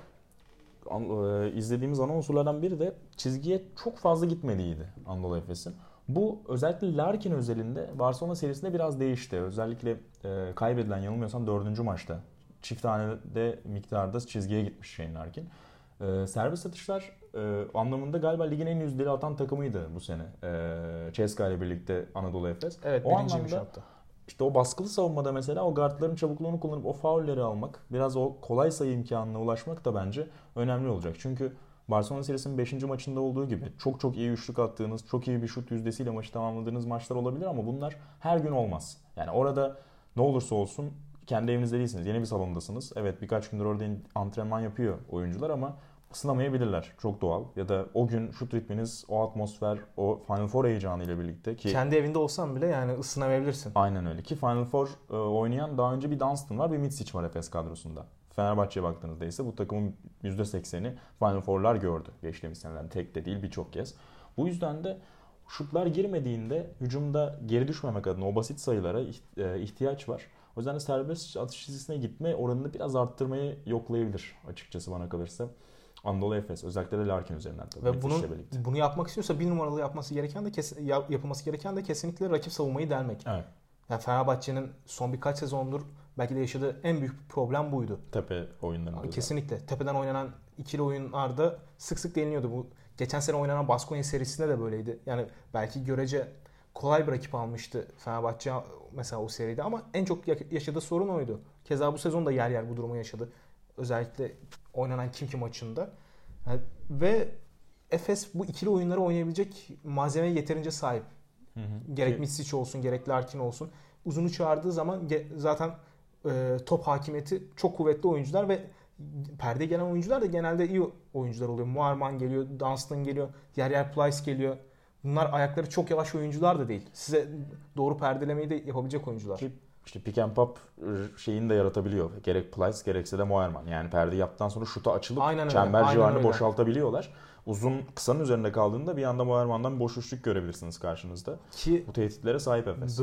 e, izlediğimiz ana unsurlardan biri de çizgiye çok fazla gitmediğiydi Anadolu Efes'in. Bu özellikle Larkin özelinde Barcelona serisinde biraz değişti. Özellikle e, kaybedilen yanılmıyorsam dördüncü maçta çift tanede miktarda çizgiye gitmiş Shane Larkin. E, servis atışlar e, anlamında galiba ligin en yüzdeli atan takımıydı bu sene. E, Ceska ile birlikte Anadolu Efes. Evet o anlamda hatta. İşte o baskılı savunmada mesela o guardların çabukluğunu kullanıp o faulleri almak, biraz o kolay sayı imkanına ulaşmak da bence önemli olacak. Çünkü Barcelona serisinin 5. maçında olduğu gibi çok çok iyi üçlük attığınız, çok iyi bir şut yüzdesiyle maçı tamamladığınız maçlar olabilir ama bunlar her gün olmaz. Yani orada ne olursa olsun kendi evinizde değilsiniz. Yeni bir salondasınız. Evet birkaç gündür orada antrenman yapıyor oyuncular ama ısınamayabilirler. Çok doğal. Ya da o gün şut ritminiz, o atmosfer, o Final Four heyecanı ile birlikte ki... Kendi evinde olsan bile yani ısınamayabilirsin. Aynen öyle. Ki Final Four e, oynayan daha önce bir Dunstan var, bir Mitsic var Efes kadrosunda. Fenerbahçe'ye baktığınızda ise bu takımın %80'i Final Four'lar gördü geçtiğimiz senelerde. Tek de değil birçok kez. Bu yüzden de şutlar girmediğinde hücumda geri düşmemek adına o basit sayılara e, ihtiyaç var. O yüzden de serbest atış çizgisine gitme oranını biraz arttırmayı yoklayabilir açıkçası bana kalırsa. Anadolu Efes özellikle de Larkin üzerinden tabii. Ve bunu, bunu yapmak istiyorsa bir numaralı yapması gereken de kes, yapılması gereken de kesinlikle rakip savunmayı delmek. Evet. Yani Fenerbahçe'nin son birkaç sezondur belki de yaşadığı en büyük problem buydu. Tepe oyunlarında. Kesinlikle. Da. Tepeden oynanan ikili oyunlarda sık sık deniliyordu. Bu geçen sene oynanan Baskonya serisinde de böyleydi. Yani belki görece kolay bir rakip almıştı Fenerbahçe mesela o seride ama en çok yaşadığı sorun oydu. Keza bu sezon da yer yer bu durumu yaşadı. Özellikle oynanan Kimki maçında. Yani, ve Efes bu ikili oyunları oynayabilecek malzemeye yeterince sahip. Hı hı. Gerek Mitsic olsun gerek Larkin olsun. Uzunu çağırdığı zaman zaten e, top hakimiyeti çok kuvvetli oyuncular ve perde gelen oyuncular da genelde iyi oyuncular oluyor. Muarman geliyor, Dunstan geliyor, yer yer Plyce geliyor. Bunlar ayakları çok yavaş oyuncular da değil. Size doğru perdelemeyi de yapabilecek oyuncular. Ki işte pick and pop şeyini de yaratabiliyor. Gerek Plyce gerekse de Moerman. Yani perde yaptıktan sonra şuta açılıp aynen çember öyle, civarını öyle. boşaltabiliyorlar. Uzun kısanın üzerinde kaldığında bir anda Moerman'dan boş üçlük görebilirsiniz karşınızda. Ki bu tehditlere sahip Efes.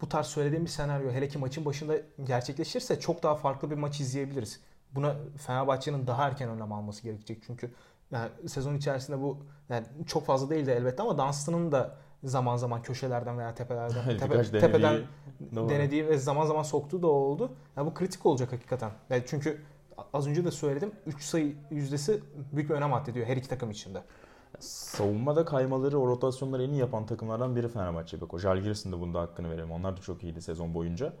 bu tarz söylediğim bir senaryo hele ki maçın başında gerçekleşirse çok daha farklı bir maç izleyebiliriz. Buna Fenerbahçe'nin daha erken önlem alması gerekecek. Çünkü yani sezon içerisinde bu yani çok fazla değildi elbette ama Dunstan'ın da zaman zaman köşelerden veya tepelerden tepe, Birkaç tepeden denediği denediği ve zaman zaman soktuğu da oldu. Yani bu kritik olacak hakikaten. Yani çünkü az önce de söyledim 3 sayı yüzdesi büyük bir önem addediyor her iki takım içinde. Savunmada kaymaları, o rotasyonları en iyi yapan takımlardan biri Fenerbahçe. Bak o Jalgiris'in de bunda hakkını verelim. Onlar da çok iyiydi sezon boyunca.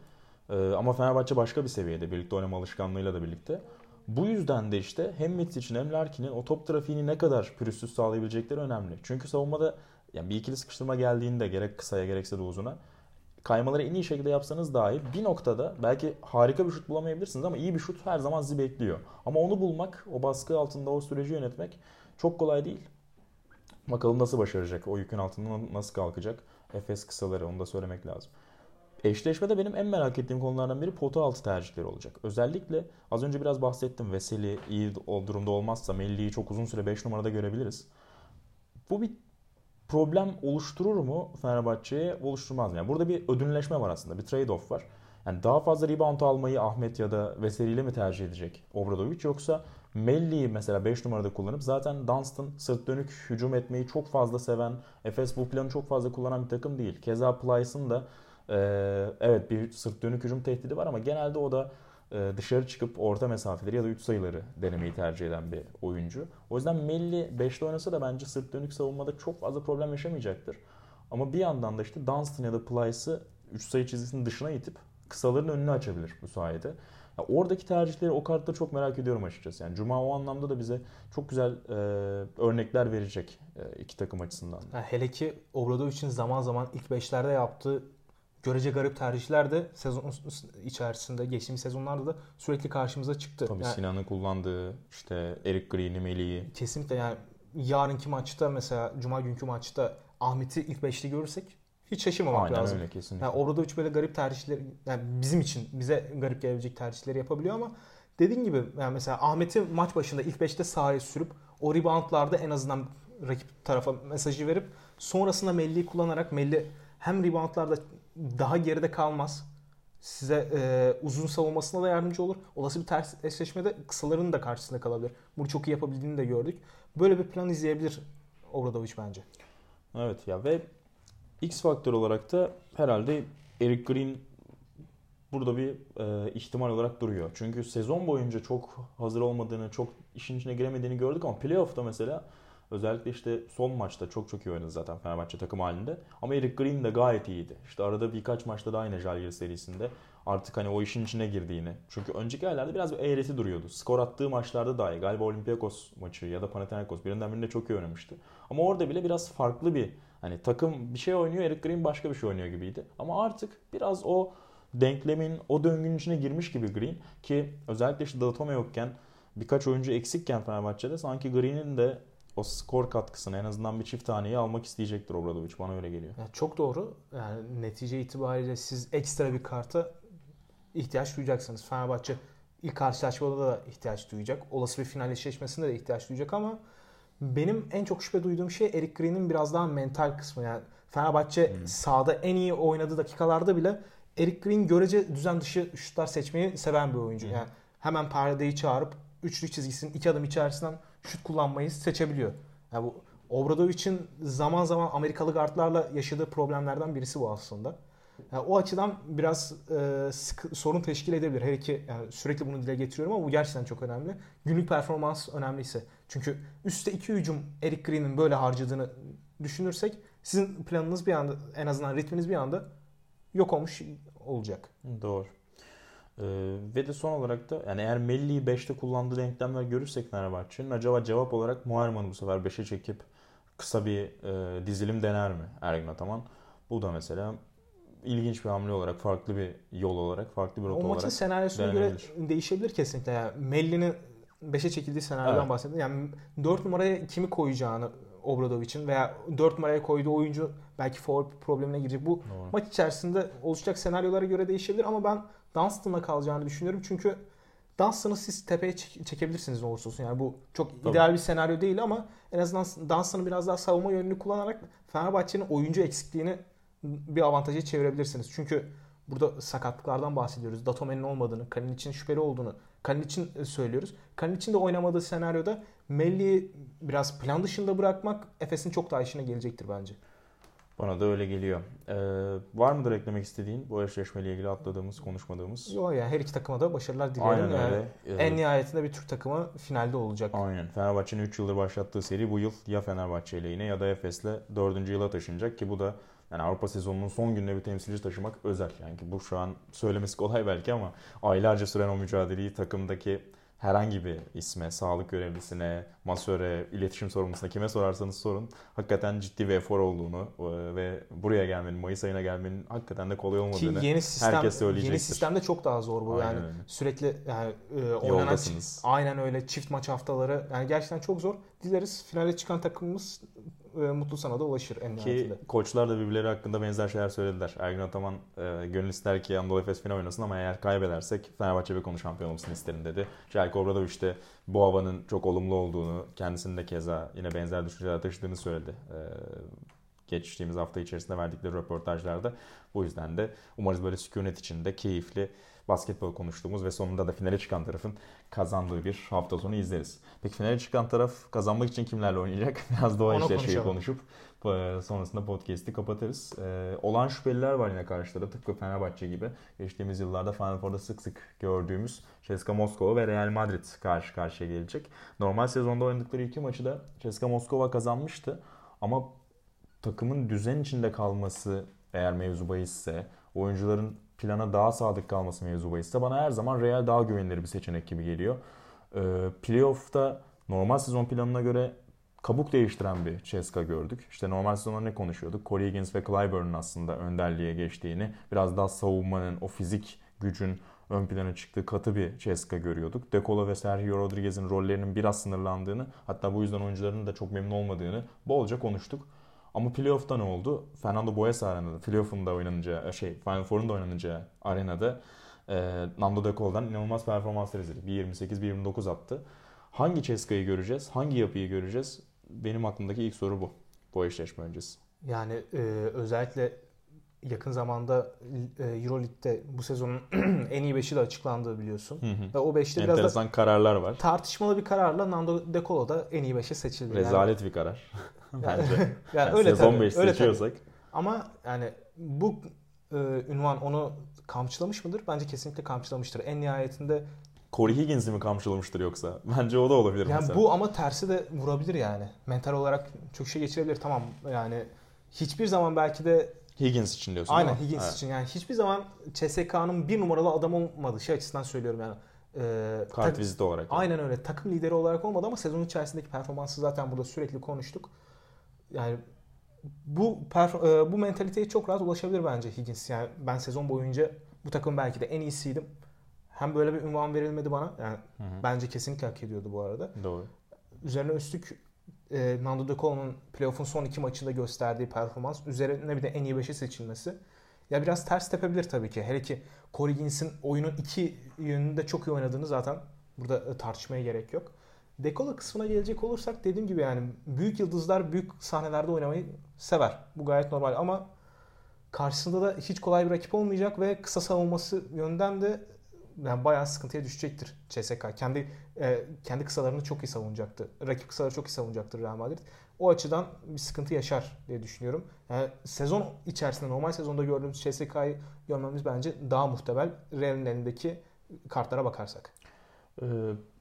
Ee, ama Fenerbahçe başka bir seviyede. Birlikte oynama alışkanlığıyla da birlikte. Bu yüzden de işte hem Mitsic'in hem Larkin'in o top trafiğini ne kadar pürüzsüz sağlayabilecekleri önemli. Çünkü savunmada yani bir ikili sıkıştırma geldiğinde gerek kısaya gerekse de uzuna kaymaları en iyi şekilde yapsanız dahi bir noktada belki harika bir şut bulamayabilirsiniz ama iyi bir şut her zaman sizi bekliyor. Ama onu bulmak, o baskı altında o süreci yönetmek çok kolay değil. Bakalım nasıl başaracak, o yükün altından nasıl kalkacak. Efes kısaları onu da söylemek lazım. Eşleşmede benim en merak ettiğim konulardan biri pota altı tercihleri olacak. Özellikle az önce biraz bahsettim. Veseli iyi durumda olmazsa Melli'yi çok uzun süre 5 numarada görebiliriz. Bu bir problem oluşturur mu Fenerbahçe'ye oluşturmaz mı? Yani burada bir ödünleşme var aslında. Bir trade-off var. Yani daha fazla rebound almayı Ahmet ya da Veseli ile mi tercih edecek Obradovic yoksa Melli'yi mesela 5 numarada kullanıp zaten Dunstan sırt dönük hücum etmeyi çok fazla seven, Efes bu planı çok fazla kullanan bir takım değil. Keza Plyce'ın da e, evet bir sırt dönük hücum tehdidi var ama genelde o da dışarı çıkıp orta mesafeleri ya da 3 sayıları denemeyi tercih eden bir oyuncu. O yüzden Melli 5'te oynasa da bence sırt dönük savunmada çok fazla problem yaşamayacaktır. Ama bir yandan da işte Dunstan ya da Plyce'ı 3 sayı çizgisinin dışına itip kısaların önünü açabilir bu sayede. Ya oradaki tercihleri o kartta çok merak ediyorum açıkçası. Yani Cuma o anlamda da bize çok güzel e, örnekler verecek e, iki takım açısından. Yani hele ki Obradovic'in zaman zaman ilk beşlerde yaptığı görece garip tercihler de sezon içerisinde geçtiğimiz sezonlarda da sürekli karşımıza çıktı. Tabii yani, Sinan'ın kullandığı işte Eric Green'i, Melih'i. Kesinlikle yani yarınki maçta mesela Cuma günkü maçta Ahmet'i ilk beşli görürsek hiç şaşırmamak Aynen lazım. öyle kesinlikle. Yani Obradovic böyle garip tercihler yani bizim için bize garip gelebilecek tercihleri yapabiliyor ama dediğin gibi yani mesela Ahmet'i maç başında ilk 5'te sahaya sürüp o reboundlarda en azından rakip tarafa mesajı verip sonrasında Melli'yi kullanarak Melli hem reboundlarda daha geride kalmaz. Size e, uzun savunmasına da yardımcı olur. Olası bir ters eşleşmede kısaların da karşısında kalabilir. Bunu çok iyi yapabildiğini de gördük. Böyle bir plan izleyebilir Obradovic bence. Evet ya ve X faktör olarak da herhalde Eric Green burada bir e, ihtimal olarak duruyor. Çünkü sezon boyunca çok hazır olmadığını, çok işin içine giremediğini gördük ama playoff'ta mesela özellikle işte son maçta çok çok iyi oynadı zaten Fenerbahçe takım halinde. Ama Eric Green de gayet iyiydi. İşte arada birkaç maçta da aynı Jalgiris serisinde artık hani o işin içine girdiğini. Çünkü önceki aylarda biraz bir eğreti duruyordu. Skor attığı maçlarda dahi galiba Olympiakos maçı ya da Panathinaikos birinden birinde çok iyi oynamıştı. Ama orada bile biraz farklı bir hani takım bir şey oynuyor Eric Green başka bir şey oynuyor gibiydi. Ama artık biraz o denklemin o döngünün içine girmiş gibi Green ki özellikle işte Datome yokken birkaç oyuncu eksikken Fenerbahçe'de sanki Green'in de o skor katkısını en azından bir çift taneyi almak isteyecektir Obradovic. Bana öyle geliyor. Yani çok doğru. Yani netice itibariyle siz ekstra bir karta ihtiyaç duyacaksınız. Fenerbahçe ilk karşılaşmada da ihtiyaç duyacak. Olası bir final eşleşmesinde de ihtiyaç duyacak ama benim en çok şüphe duyduğum şey Eric Green'in biraz daha mental kısmı. Yani Fenerbahçe hmm. sahada en iyi oynadığı dakikalarda bile Eric Green görece düzen dışı şutlar seçmeyi seven bir oyuncu. Hmm. Yani hemen perdeyi çağırıp üçlü çizgisinin iki adım içerisinden şut kullanmayı seçebiliyor. Yani bu Obradovic'in zaman zaman Amerikalı guardlarla yaşadığı problemlerden birisi bu aslında. Yani o açıdan biraz e, sıkı, sorun teşkil edebilir. Her iki yani sürekli bunu dile getiriyorum ama bu gerçekten çok önemli. Günlük performans önemliyse. Çünkü üstte iki hücum Eric Green'in böyle harcadığını düşünürsek sizin planınız bir anda en azından ritminiz bir anda yok olmuş olacak. Doğru. Ee, ve de son olarak da yani eğer Melli'yi 5'te kullandığı denklemler görürsek Fenerbahçe'nin acaba cevap olarak Muharman'ı bu sefer 5'e çekip kısa bir e, dizilim dener mi Ergin Ataman? Bu da mesela ilginç bir hamle olarak, farklı bir yol olarak, farklı bir rota olarak. O maçın senaryosuna göre değişebilir kesinlikle. Yani Melli'nin 5'e çekildiği senaryodan evet. bahsettim. Yani 4 numaraya kimi koyacağını Obradovic'in veya 4 numaraya koyduğu oyuncu belki forward problemine girecek. Bu Doğru. maç içerisinde oluşacak senaryolara göre değişebilir ama ben Dunstan'la kalacağını düşünüyorum. Çünkü Dunstan'ı siz tepeye çekebilirsiniz ne olursa olsun. Yani bu çok Tabii. ideal bir senaryo değil ama en azından Dunstan'ı biraz daha savunma yönünü kullanarak Fenerbahçe'nin oyuncu eksikliğini bir avantaja çevirebilirsiniz. Çünkü burada sakatlıklardan bahsediyoruz. Datome'nin olmadığını, Kalin için şüpheli olduğunu Kalin için e, söylüyoruz. Kalin için de oynamadığı senaryoda Melli'yi biraz plan dışında bırakmak Efes'in çok daha işine gelecektir bence. Bana da öyle geliyor. Ee, var mıdır eklemek istediğin bu eşleşmeyle ilgili atladığımız, konuşmadığımız? Yok ya her iki takıma da başarılar dilerim. Aynen yani öyle. Evet. En nihayetinde bir Türk takımı finalde olacak. Aynen. Fenerbahçe'nin 3 yıldır başlattığı seri bu yıl ya Fenerbahçe ile yine ya da Efes'le 4. yıla taşınacak ki bu da yani Avrupa sezonunun son gününe bir temsilci taşımak özel. Yani bu şu an söylemesi kolay belki ama aylarca süren o mücadeleyi takımdaki herhangi bir isme, sağlık görevlisine, masöre, iletişim sorumlusuna kime sorarsanız sorun hakikaten ciddi bir efor olduğunu e, ve buraya gelmenin, Mayıs ayına gelmenin hakikaten de kolay olmadığını Ki yeni sistem, herkes söyleyecektir. Yeni sistemde çok daha zor bu Aynen yani. öyle. Sürekli yani e, oynanan aynen öyle çift maç haftaları yani gerçekten çok zor. Dileriz finale çıkan takımımız e, mutlu sana da ulaşır en Ki nihayetinde. koçlar da birbirleri hakkında benzer şeyler söylediler. Ergin Ataman e, gönül ister ki Anadolu Efes final oynasın ama eğer kaybedersek Fenerbahçe bir konu şampiyon olmasını isterim dedi. Jelko Obradoviç de bu havanın çok olumlu olduğunu, kendisinin de keza yine benzer düşünceler taşıdığını söyledi. E, geçtiğimiz hafta içerisinde verdikleri röportajlarda. Bu yüzden de umarız böyle sükunet içinde keyifli basketbol konuştuğumuz ve sonunda da finale çıkan tarafın kazandığı bir hafta sonu izleriz. Peki finale çıkan taraf kazanmak için kimlerle oynayacak? Biraz da o eşleşmeyi konuşup e, sonrasında podcast'i kapatırız. E, olan şüpheliler var yine karşıda tıpkı Fenerbahçe gibi. Geçtiğimiz yıllarda Final Four'da sık sık gördüğümüz CSKA Moskova ve Real Madrid karşı karşıya gelecek. Normal sezonda oynadıkları iki maçı da CSKA Moskova kazanmıştı. Ama takımın düzen içinde kalması eğer mevzu bahisse, oyuncuların plana daha sadık kalması mevzu bahisse bana her zaman Real daha güvenilir bir seçenek gibi geliyor. Ee, playoff'ta normal sezon planına göre kabuk değiştiren bir CSKA gördük. İşte normal sezonda ne konuşuyorduk? Corey Higgins ve Clyburn'un aslında önderliğe geçtiğini, biraz daha savunmanın, o fizik gücün ön plana çıktığı katı bir CSKA görüyorduk. Dekola ve Sergio Rodriguez'in rollerinin biraz sınırlandığını, hatta bu yüzden oyuncuların da çok memnun olmadığını bolca konuştuk. Ama playoff'ta ne oldu? Fernando Boes arenada, playoff'un da oynanacağı, şey, Final Four'un da oynanacağı arenada e, Nando De Cola'dan inanılmaz performanslar izledik. 1.28, 1.29 attı. Hangi CSKA'yı göreceğiz? Hangi yapıyı göreceğiz? Benim aklımdaki ilk soru bu. Bu eşleşme öncesi. Yani e, özellikle yakın zamanda e, Euroleague'de bu sezonun en iyi 5'i de açıklandı biliyorsun. Hı hı. Ve o 5'te biraz da Enteresan kararlar var. tartışmalı bir kararla Nando De Colo da en iyi 5'e seçildi. Yani- Rezalet bir karar. Bence. yani Yani öyle sezon tabii, 5 öyle seçiyorsak. tabii. Ama yani bu e, ünvan onu kamçılamış mıdır? Bence kesinlikle kamçılamıştır. En nihayetinde Corey Higgins'i mi kamçılamıştır yoksa? Bence o da olabilir yani mesela. bu ama tersi de vurabilir yani. Mental olarak çok şey geçirebilir. Tamam yani hiçbir zaman belki de Higgins için diyorsun aynen? Higgins Evet. için yani hiçbir zaman CSK'nın bir numaralı adam olmadı. Şey açısından söylüyorum yani. E, Kart viziti olarak. Aynen öyle. Takım lideri olarak olmadı ama sezon içerisindeki performansı zaten burada sürekli konuştuk. Yani bu perf- e, bu mentaliteye çok rahat ulaşabilir bence Higgins. Yani ben sezon boyunca bu takım belki de en iyisiydim. Hem böyle bir ünvan verilmedi bana. Yani Hı hı. bence kesinlikle hak ediyordu bu arada. Doğru. Üzerine üstlük e, Nando De Colo'nun playoff'un son iki maçında gösterdiği performans. Üzerine bir de en iyi beşe seçilmesi. Ya biraz ters tepebilir tabii ki. Hele ki Corey Higgins'in oyunun iki yönünde çok iyi oynadığını zaten burada e, tartışmaya gerek yok. Dekola kısmına gelecek olursak dediğim gibi yani büyük yıldızlar büyük sahnelerde oynamayı sever. Bu gayet normal ama karşısında da hiç kolay bir rakip olmayacak ve kısa savunması yönden de yani bayağı sıkıntıya düşecektir CSK. Kendi e, kendi kısalarını çok iyi savunacaktı. Rakip kısaları çok iyi savunacaktır Real Madrid. O açıdan bir sıkıntı yaşar diye düşünüyorum. Yani sezon içerisinde normal sezonda gördüğümüz CSK'yı görmemiz bence daha muhtemel Real'in elindeki kartlara bakarsak. Ee,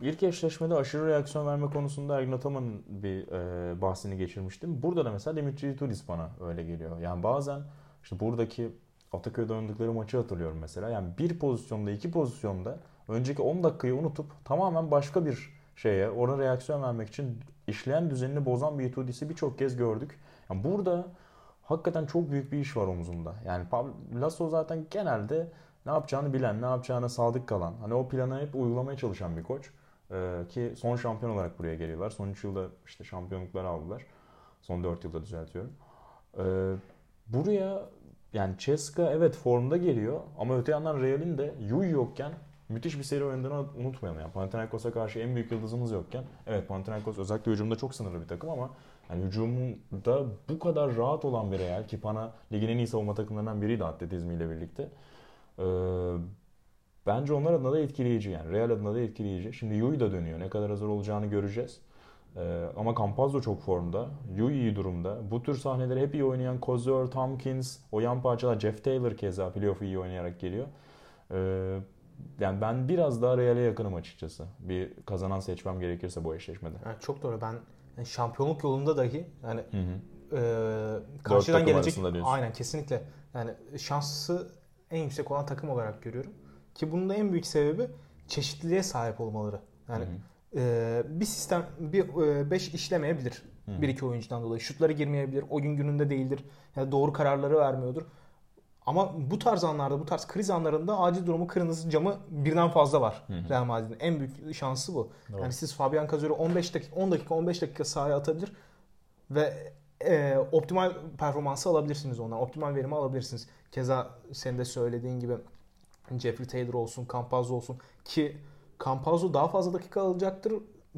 ilk eşleşmede aşırı reaksiyon verme konusunda Ergin Ataman'ın bir e, bahsini geçirmiştim. Burada da mesela Dimitri Turis bana öyle geliyor. Yani bazen işte buradaki Ataköy'de oynadıkları maçı hatırlıyorum mesela. Yani bir pozisyonda, iki pozisyonda önceki 10 dakikayı unutup tamamen başka bir şeye, ona reaksiyon vermek için işleyen düzenini bozan bir Tudis'i birçok kez gördük. Yani burada hakikaten çok büyük bir iş var omzunda. Yani Pablo Lasso zaten genelde ne yapacağını bilen, ne yapacağına sadık kalan, hani o planı hep uygulamaya çalışan bir koç. Ee, ki son şampiyon olarak buraya geliyorlar. Son 3 yılda işte şampiyonlukları aldılar. Son 4 yılda düzeltiyorum. Ee, buraya yani Ceska evet formda geliyor ama öte yandan Real'in de Yui yokken müthiş bir seri oynadığını unutmayalım. Yani Panathinaikos'a karşı en büyük yıldızımız yokken evet Panathinaikos özellikle hücumda çok sınırlı bir takım ama Yani hücumda bu kadar rahat olan bir Real ki bana ligin en iyi savunma takımlarından biriydi atletizmiyle birlikte. Ee, bence onlar adına da etkileyici yani. Real adına da etkileyici. Şimdi Yui da dönüyor. Ne kadar hazır olacağını göreceğiz. Ee, ama Campazzo çok formda. Yui iyi durumda. Bu tür sahneleri hep iyi oynayan Kozor, Tompkins, o yan parçalar Jeff Taylor keza playoff'u iyi oynayarak geliyor. Ee, yani ben biraz daha Real'e yakınım açıkçası. Bir kazanan seçmem gerekirse bu eşleşmede. Yani çok doğru. Ben yani şampiyonluk yolunda dahi yani Hı hı. e, karşıdan gelecek aynen kesinlikle yani şansı en yüksek olan takım olarak görüyorum. Ki bunun da en büyük sebebi çeşitliliğe sahip olmaları. Yani Hı hı. e, bir sistem bir 5 işlemeyebilir. Hı. Bir iki oyuncudan dolayı. Şutları girmeyebilir. O gün gününde değildir. Yani doğru kararları vermiyordur. Ama bu tarz anlarda, bu tarz kriz anlarında acil durumu kırmızı camı birden fazla var. Hı hı. Real Madrid'in en büyük şansı bu. Doğru. Yani siz Fabian Cazor'u 15 dakika 10 dakika 15 dakika sahaya atabilir ve e, optimal performansı alabilirsiniz ondan. Optimal verimi alabilirsiniz. Keza senin de söylediğin gibi Jeffrey Taylor olsun, Campazzo olsun ki Campazzo daha fazla dakika alacaktır.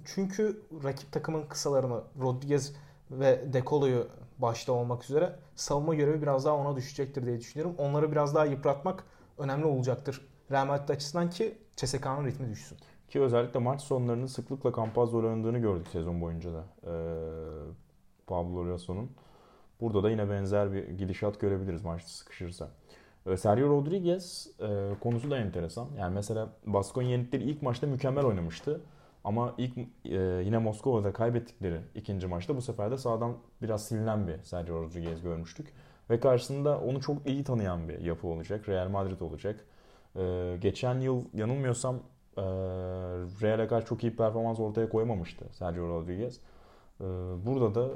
Çünkü rakip takımın kısalarını Rodriguez ve Decolo'yu başta olmak üzere savunma görevi biraz daha ona düşecektir diye düşünüyorum. Onları biraz daha yıpratmak önemli olacaktır. Real Madrid açısından ki CSK'nın ritmi düşsün. Ki özellikle maç sonlarının sıklıkla Campazzo oynadığını gördük sezon boyunca da. Ee, Pablo Lasso'nun. Burada da yine benzer bir gidişat görebiliriz maçta sıkışırsa. Ee, Sergio Rodriguez e, konusu da enteresan. Yani mesela Baskonya yenildikleri ilk maçta mükemmel oynamıştı. Ama ilk e, yine Moskova'da kaybettikleri ikinci maçta bu sefer de sağdan biraz silinen bir Sergio Rodriguez görmüştük. Ve karşısında onu çok iyi tanıyan bir yapı olacak. Real Madrid olacak. Ee, geçen yıl yanılmıyorsam e, Real'e karşı çok iyi performans ortaya koymamıştı Sergio Rodriguez. Ee, burada da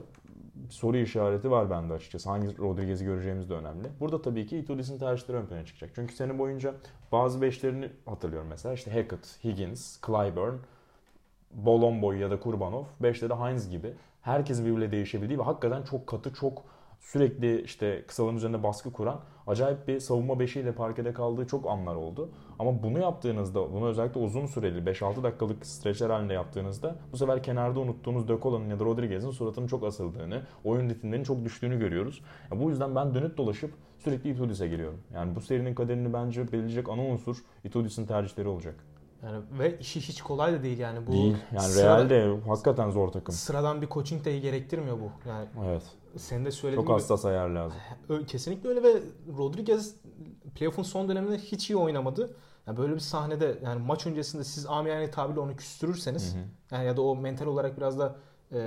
soru işareti var bende açıkçası. Hangi Rodriguez'i göreceğimiz de önemli. Burada tabii ki Itudis'in tercihleri ön plana çıkacak. Çünkü sene boyunca bazı beşlerini hatırlıyorum mesela. İşte Hackett, Higgins, Clyburn, Bolomboy ya da Kurbanov. Beşte de Heinz gibi. Herkesin birbiriyle değişebildiği ve hakikaten çok katı, çok sürekli işte kısaların üzerinde baskı kuran acayip bir savunma beşiyle parkede kaldığı çok anlar oldu. Ama bunu yaptığınızda, bunu özellikle uzun süreli 5-6 dakikalık streçler halinde yaptığınızda bu sefer kenarda unuttuğunuz De Cola'nın ya da Rodriguez'in suratının çok asıldığını, oyun ritimlerinin çok düştüğünü görüyoruz. Ya bu yüzden ben dönüp dolaşıp sürekli Itudis'e giriyorum. Yani bu serinin kaderini bence belirleyecek ana unsur Itudis'in tercihleri olacak. Yani ve işi hiç kolay da değil yani bu Değil. Yani sıra- Real'de hakikaten zor takım. sıradan bir coaching de gerektirmiyor bu. Yani Evet. senin de söylediğin Çok gibi hassas ayar lazım. Kesinlikle öyle ve Rodriguez playoff'un son döneminde hiç iyi oynamadı. Yani böyle bir sahnede yani maç öncesinde siz amiyane tabirle onu küstürürseniz Hı hı. yani ya da o mental olarak biraz da e,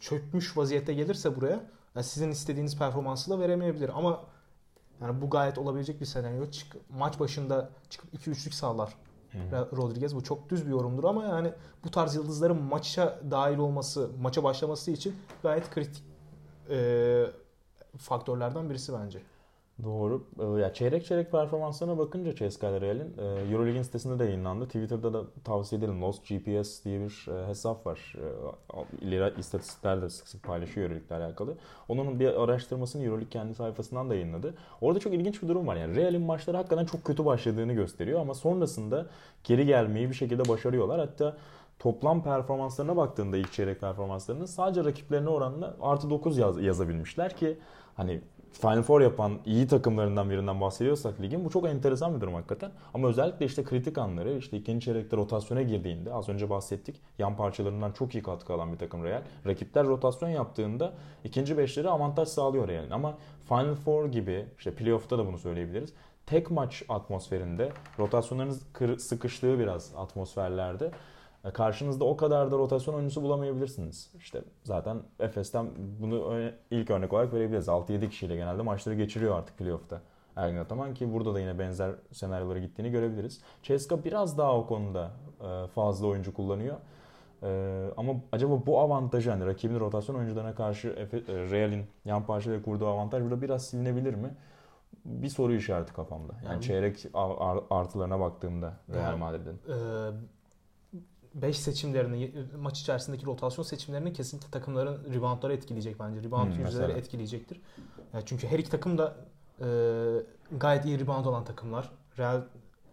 çökmüş vaziyette gelirse buraya yani sizin istediğiniz performansı da veremeyebilir ama yani bu gayet olabilecek bir senaryo. Çık, maç başında çıkıp 2-3'lük sağlar Hı. Rodriguez. Bu çok düz bir yorumdur ama yani bu tarz yıldızların maça dahil olması, maça başlaması için gayet kritik e, faktörlerden birisi bence. Doğru. Ee, Ya çeyrek çeyrek performanslarına bakınca CSKA Real'in e, Euroleague'in sitesinde de yayınlandı. Twitter'da da tavsiye edelim. Lost GPS diye bir e, hesap var. E, İleri istatistikler de sık sık paylaşıyor Euroleague'le alakalı. Onun bir araştırmasını Euroleague kendi sayfasından da yayınladı. Orada çok ilginç bir durum var. Yani Real'in maçları hakikaten çok kötü başladığını gösteriyor ama sonrasında geri gelmeyi bir şekilde başarıyorlar. Hatta toplam performanslarına baktığında ilk çeyrek performanslarını sadece rakiplerine oranla artı 9 yaz, yazabilmişler ki hani Final Four yapan iyi takımlarından birinden bahsediyorsak ligin bu çok enteresan bir durum hakikaten. Ama özellikle işte kritik anları işte ikinci çeyrekte rotasyona girdiğinde az önce bahsettik. Yan parçalarından çok iyi katkı alan bir takım Real. Rakipler rotasyon yaptığında ikinci beşleri avantaj sağlıyor Real'in. Ama Final Four gibi işte playoff'ta da bunu söyleyebiliriz. Tek maç atmosferinde rotasyonlarınız kır- sıkıştığı biraz atmosferlerde Karşınızda o kadar da rotasyon oyuncusu bulamayabilirsiniz. İşte zaten Efes'ten bunu ilk örnek olarak verebiliriz. 6-7 kişiyle genelde maçları geçiriyor artık playoff'ta. Ergin Ataman ki burada da yine benzer senaryolara gittiğini görebiliriz. Ceska biraz daha o konuda e, fazla oyuncu kullanıyor. E, Ama acaba bu avantajı hani rakibin rotasyon oyuncularına karşı e, Real'in yan parçayla kurduğu avantaj burada biraz silinebilir mi? Bir soru işareti kafamda. Yani Yani- çeyrek artılarına baktığımda Real Yani- Madrid'in. 5 seçimlerini, maç içerisindeki rotasyon seçimlerini kesinlikle takımların reboundları etkileyecek bence. Rebound Hmm, yüzdeleri etkileyecektir. Yani çünkü her iki takım da e, gayet iyi rebound olan takımlar. Real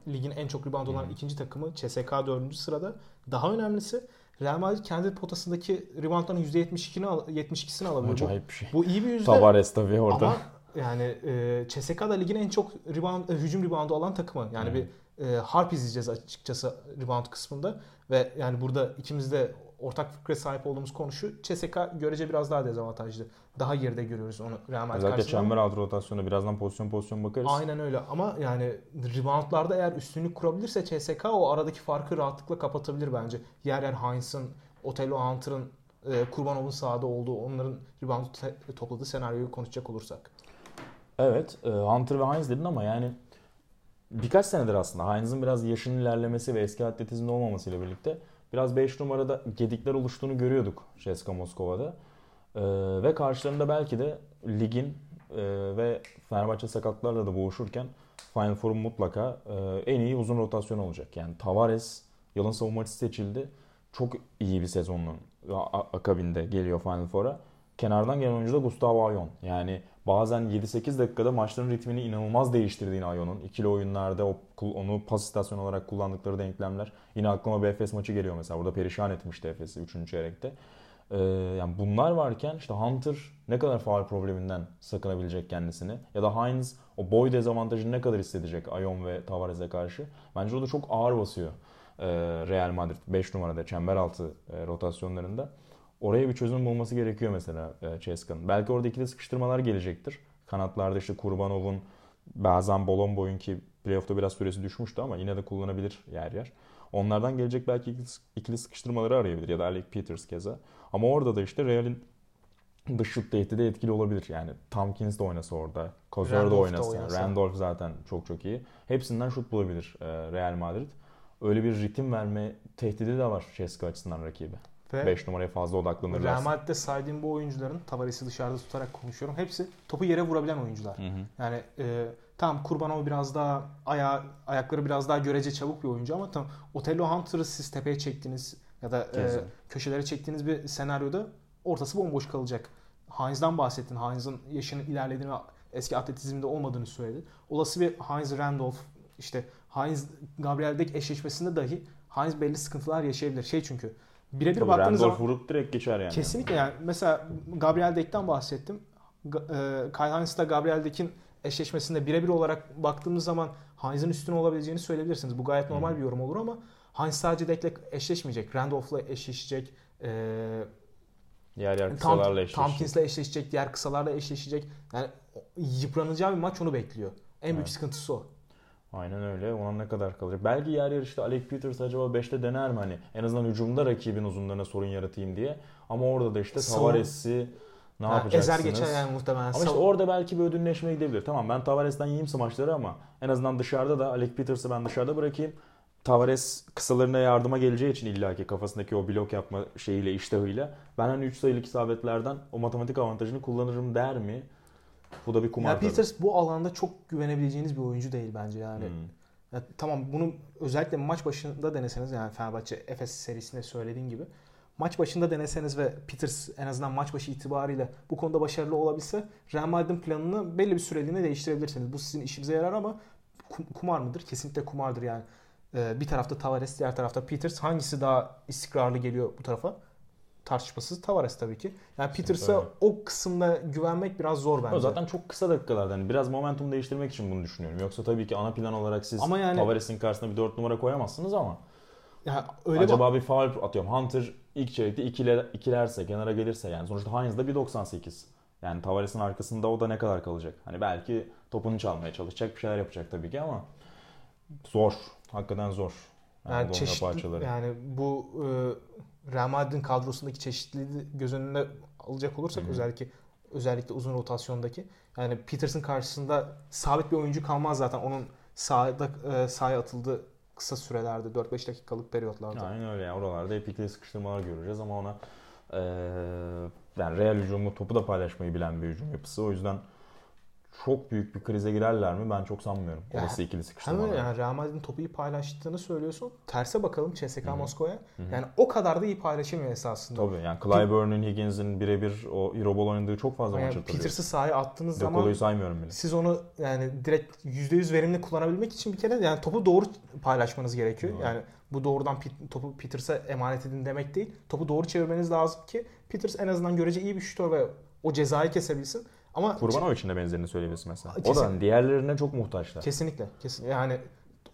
ligin en çok rebound olan Hmm. ikinci takımı CSK 4. sırada. Daha önemlisi Real Madrid kendi potasındaki reboundların %72'sini al- 72'sini alabilir. Bu, Acayip bir şey. bu iyi bir yüzde. Tavares tabii orada. Ama yani e, CSKA da ligin en çok rebound, e, hücum reboundu alan takımı. Yani Hı. bir e, harp izleyeceğiz açıkçası rebound kısmında. Ve yani burada ikimiz de ortak fikre sahip olduğumuz konu şu. CSKA görece biraz daha dezavantajlı. Daha geride görüyoruz onu Real Madrid Özellikle karşısında. çember altı rotasyonda birazdan pozisyon pozisyon bakarız. Aynen öyle ama yani reboundlarda eğer üstünlük kurabilirse CSK o aradaki farkı rahatlıkla kapatabilir bence. Yer yer Heinz'ın, Otello Hunter'ın, e, Kurbanov'un sahada olduğu onların rebound topladığı senaryoyu konuşacak olursak. Evet, e, Hunter ve Heinz dedin ama yani birkaç senedir aslında Heinz'ın biraz yaşının ilerlemesi ve eski atletizmde olmamasıyla birlikte biraz 5 numarada gedikler oluştuğunu görüyorduk CSKA Moskova'da. E, ve karşılarında belki de ligin e, ve Fenerbahçe sakatlarla da boğuşurken Final Four'un mutlaka e, en iyi uzun rotasyon olacak. Yani Tavares yılın savunmacısı seçildi. Çok iyi bir sezonun akabinde geliyor Final Four'a. Kenardan gelen oyuncu da Gustavo Ayon. Yani bazen 7-8 dakikada maçların ritmini inanılmaz değiştirdiğini Ayon'un. İkili oyunlarda o, onu pas istasyonu olarak kullandıkları denklemler. Yine aklıma bir Efes maçı geliyor mesela. Burada perişan etmişti Efes'i 3. çeyrekte. Ee, yani bunlar varken işte Hunter ne kadar faal probleminden sakınabilecek kendisini ya da Heinz o boy dezavantajını ne kadar hissedecek Ayon ve Tavares'e karşı. Bence o da çok ağır basıyor ee, Real Madrid 5 numarada çember altı e, rotasyonlarında. Oraya bir çözüm bulması gerekiyor mesela e, Ceska'nın. Belki orada ikili sıkıştırmalar gelecektir. Kanatlarda işte Kurbanov'un bazen Bolomboy'un ki playoff'ta biraz süresi düşmüştü ama yine de kullanabilir yer yer. Onlardan gelecek belki ikili- sıkıştırmaları arayabilir ya da Alec Peters keza. Ama orada da işte Real'in dış şut tehdidi etkili olabilir. Yani Tompkins de oynasa orada. Kozor da oynasa. oynasa. Randolph zaten çok çok iyi. Hepsinden şut bulabilir e, Real Madrid. Öyle bir ritim verme tehdidi de var Ceska açısından rakibi. Ve 5 numaraya fazla Real odaklanırlarsa. Madrid'de saydığım bu oyuncuların Tavares'i dışarıda tutarak konuşuyorum. Hepsi topu yere vurabilen oyuncular. Hı hı. Yani e, tamam Kurbanov biraz daha aya ayakları biraz daha görece çabuk bir oyuncu ama tam Otello Hunter'ı siz tepeye çektiniz ya da e, köşelere çektiğiniz bir senaryoda ortası bomboş kalacak. Heinz'dan bahsettin. Heinz'ın yaşının ilerlediğini ve eski atletizmde olmadığını söyledin. Olası bir Heinz Randolph işte Heinz Gabriel Deck eşleşmesinde dahi Heinz belli sıkıntılar yaşayabilir. Şey çünkü birebir baktığınız Randolph zaman vurup direkt geçer yani. Kesinlikle yani mesela Gabriel Deck'ten bahsettim. Kyle Heinz'la Gabriel Deck'in eşleşmesinde birebir olarak baktığımız zaman Heinz'in üstün olabileceğini söyleyebilirsiniz. Bu gayet normal Hı. bir yorum olur ama Heinz sadece Deck'le eşleşmeyecek. Randolph'la eşleşecek. E, Yer yer kısalarla eşleşecek. Tompkins'la eşleşecek. Diğer kısalarla eşleşecek. Yani yıpranacağı bir maç onu bekliyor. En büyük Evet. sıkıntısı o. Aynen öyle. Ona ne kadar kalacak? Belki yer yer işte Alec Peters acaba 5'te dener mi? Hani en azından hücumda rakibin uzunlarına sorun yaratayım diye. Ama orada da işte Tavares'i ne Ha, yapacaksınız? ezer geçer yani muhtemelen. Ama işte orada belki bir ödünleşme gidebilir. Tamam ben Tavares'ten yiyeyim smaçları ama en azından dışarıda da Alec Peters'ı ben dışarıda bırakayım. Tavares kısalarına yardıma geleceği için illaki kafasındaki o blok yapma şeyiyle iştahıyla ben hani 3 sayılık isabetlerden o matematik avantajını kullanırım der mi? Bu da bir kumar ya tabii. Peters bu alanda çok güvenebileceğiniz bir oyuncu değil bence yani. Hmm. Ya tamam bunu özellikle maç başında deneseniz yani Fenerbahçe Efes serisinde söylediğin gibi maç başında deneseniz ve Peters en azından maç başı itibariyle bu konuda başarılı olabilse Real Madrid'in planını belli bir süreliğine değiştirebilirsiniz. Bu sizin işinize yarar ama kum- kumar mıdır? Kesinlikle kumardır yani. Ee, bir tarafta Tavares, diğer tarafta Peters. Hangisi daha istikrarlı geliyor bu tarafa? Tartışmasız Tavares tabii ki. Yani Peters'a o kısımda güvenmek biraz zor bence. O zaten çok kısa dakikalarda hani biraz momentum değiştirmek için bunu düşünüyorum. Yoksa tabii ki ana plan olarak siz Ama yani- Tavares'in karşısına bir 4 numara koyamazsınız ama yani öyle acaba bir faul atıyorum. Hunter ilk çeyrekte ikiler, ikilerse, kenara gelirse yani sonuçta de 1.98. Yani Tavares'in arkasında o da ne kadar kalacak? Hani belki topunu çalmaya çalışacak bir şeyler yapacak tabii ki ama zor. Hakikaten zor. Yani, Yani çeşitli, parçaları. yani bu e, Real Madrid'in kadrosundaki çeşitliliği göz önüne alacak olursak Hı hı. özellikle özellikle uzun rotasyondaki yani Peters'ın karşısında sabit bir oyuncu kalmaz zaten onun sahada e, sahaya atıldığı kısa sürelerde 4-5 dakikalık periyotlarda. Aynen öyle yani oralarda hep ikili sıkıştırmalar göreceğiz ama ona eee yani Real hücumu topu da paylaşmayı bilen bir hücum yapısı. O yüzden çok büyük bir krize girerler mi? Ben çok sanmıyorum. Ya, Orası ikili Hem sıkıştırmalar. öyle yani Real Madrid'in topu iyi paylaştığını söylüyorsun. Terse bakalım hı. Moskova'ya. Yani o kadar da iyi paylaşılmıyor esasında. Tabii yani Clyburn'un Higgins'in birebir o Euroball oynadığı çok fazla Yani maç hatırlıyorum. Peters'ı sahaya attığınız zaman Dekolo'yu saymıyorum bile. siz onu yani direkt %100 verimli kullanabilmek için bir kere yani topu doğru paylaşmanız gerekiyor. Doğru. Yani bu doğrudan topu Peters'a emanet edin demek değil. Topu doğru çevirmeniz lazım ki Peters en azından görece iyi bir şutör ve o cezayı kesebilsin. Ama Kurbanov için de benzerini söyleyebilirsin mesela. O Kesin- da diğerlerine çok muhtaçlar. Kesinlikle. Kesin. Yani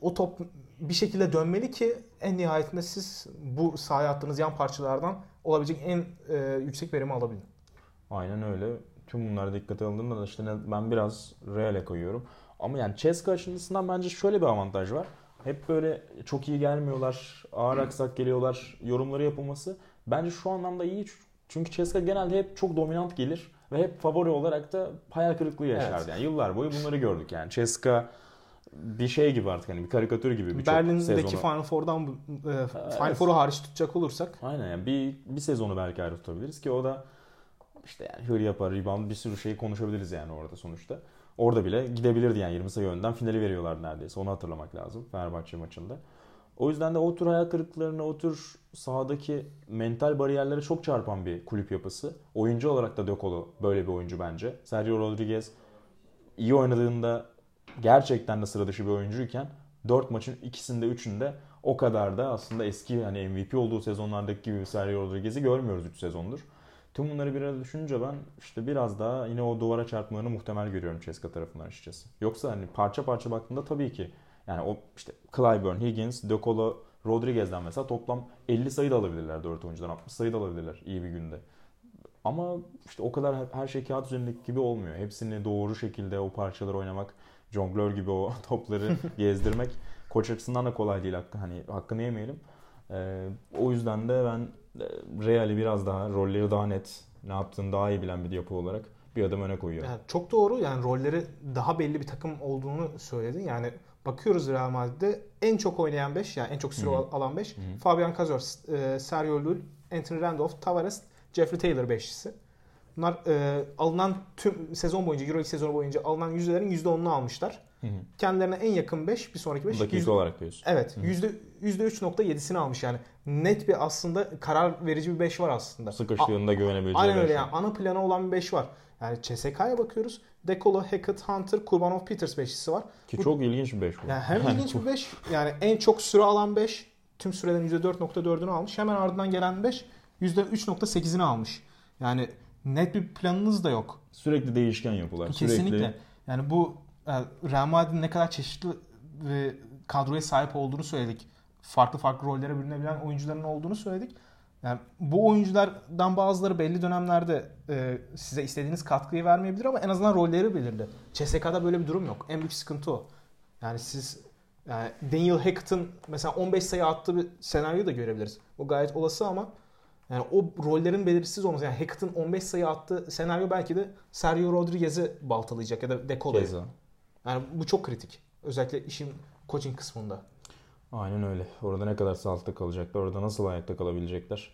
o top bir şekilde dönmeli ki en nihayetinde siz bu sahaya attığınız yan parçalardan olabilecek en e, yüksek verimi alabilin. Aynen öyle. Tüm bunlara dikkate alındığında da işte ben biraz Real'e koyuyorum. Ama yani Ceska açısından bence şöyle bir avantaj var. Hep böyle çok iyi gelmiyorlar, ağır aksak geliyorlar yorumları yapılması. Bence şu anlamda iyi. Çünkü Ceska genelde hep çok dominant gelir ve hep favori olarak da hayal kırıklığı yaşardı. Evet. Yani yıllar boyu bunları gördük yani. Ceska bir şey gibi artık hani bir karikatür gibi birçok Berlin'deki. Final Four'dan e, Final Evet. Four'u hariç tutacak olursak Aynen yani bir, bir sezonu belki ayrı tutabiliriz ki o da işte yani hır yapar, rebound bir sürü şeyi konuşabiliriz yani orada sonuçta. Orada bile gidebilirdi yani 20 sayı önden finali veriyorlar neredeyse. Onu hatırlamak lazım Fenerbahçe maçında. O yüzden de o tür hayal kırıklarına, o tür sahadaki mental bariyerlere çok çarpan bir kulüp yapısı. Oyuncu olarak da De böyle bir oyuncu bence. Sergio Rodriguez iyi oynadığında gerçekten de sıra dışı bir oyuncuyken 4 maçın ikisinde üçünde o kadar da aslında eski hani MVP olduğu sezonlardaki gibi bir Sergio Rodriguez'i görmüyoruz 3 sezondur. Tüm bunları bir arada düşününce ben işte biraz daha yine o duvara çarpmalarını muhtemel görüyorum Ceska tarafından açıkçası. Yoksa hani parça parça baktığında tabii ki yani o işte Clyburn, Higgins, De Colo, Rodriguez'den mesela toplam 50 sayı da alabilirler 4 oyuncudan 60 sayı da alabilirler iyi bir günde. Ama işte o kadar her şey kağıt üzerindeki gibi olmuyor. Hepsini doğru şekilde o parçaları oynamak, jonglör gibi o topları gezdirmek koç açısından da kolay değil. Hakkı, hani hakkını yemeyelim. Ee, o yüzden de ben e, Real'i biraz daha, rolleri daha net, ne yaptığını daha iyi bilen bir yapı olarak bir adım öne koyuyorum. yani çok doğru yani rolleri daha belli bir takım olduğunu söyledin. Yani bakıyoruz Real Madrid'de en çok oynayan 5 yani en çok süre Hı hı. al- alan 5 Hı hı. Fabian Cazor, e, Sergio Llull, Anthony Randolph, Tavares, Jeffrey Taylor beşlisi. Bunlar e, alınan tüm sezon boyunca Euroleague sezonu boyunca alınan yüzdelerin %10'unu almışlar. Hı hı. Kendilerine en yakın 5 bir sonraki 5 Dakika olarak diyorsun. Evet. Hı hı. Yüzde 3.7'sini almış yani. Net bir aslında karar verici bir 5 var aslında. Sıkıştığında güvenebileceği Aynen öyle yani. Ana plana olan bir 5 var. Yani CSK'ya bakıyoruz. Decolo, Hackett, Hunter, Kurbanov, Peters beşlisi var. Ki Bu- çok ilginç bir beş bu. Yani hem ilginç bir 5 yani en çok süre alan 5 tüm sürelerin %4.4'ünü almış. Hemen ardından gelen 5 %3.8'ini almış. Yani net bir planınız da yok. Sürekli değişken yapılar. Kesinlikle. Sürekli Yani bu e, Real Madrid'in ne kadar çeşitli ve kadroya sahip olduğunu söyledik. Farklı farklı rollere bürünebilen oyuncuların olduğunu söyledik. Yani bu oyunculardan bazıları belli dönemlerde e, size istediğiniz katkıyı vermeyebilir ama en azından rolleri belirli. CSK'da böyle bir durum yok. En büyük sıkıntı o. Yani siz yani Daniel Hackett'ın mesela 15 sayı attığı bir senaryo da görebiliriz. Bu gayet olası ama yani o rollerin belirsiz olması. Yani Hackett'ın 15 sayı attığı senaryo belki de Sergio Rodriguez'i baltalayacak ya da Decolo'yu. keza. Yani bu çok kritik. Özellikle işin coaching kısmında. Aynen öyle. Orada ne kadar sağlıklı kalacaklar, orada nasıl ayakta kalabilecekler.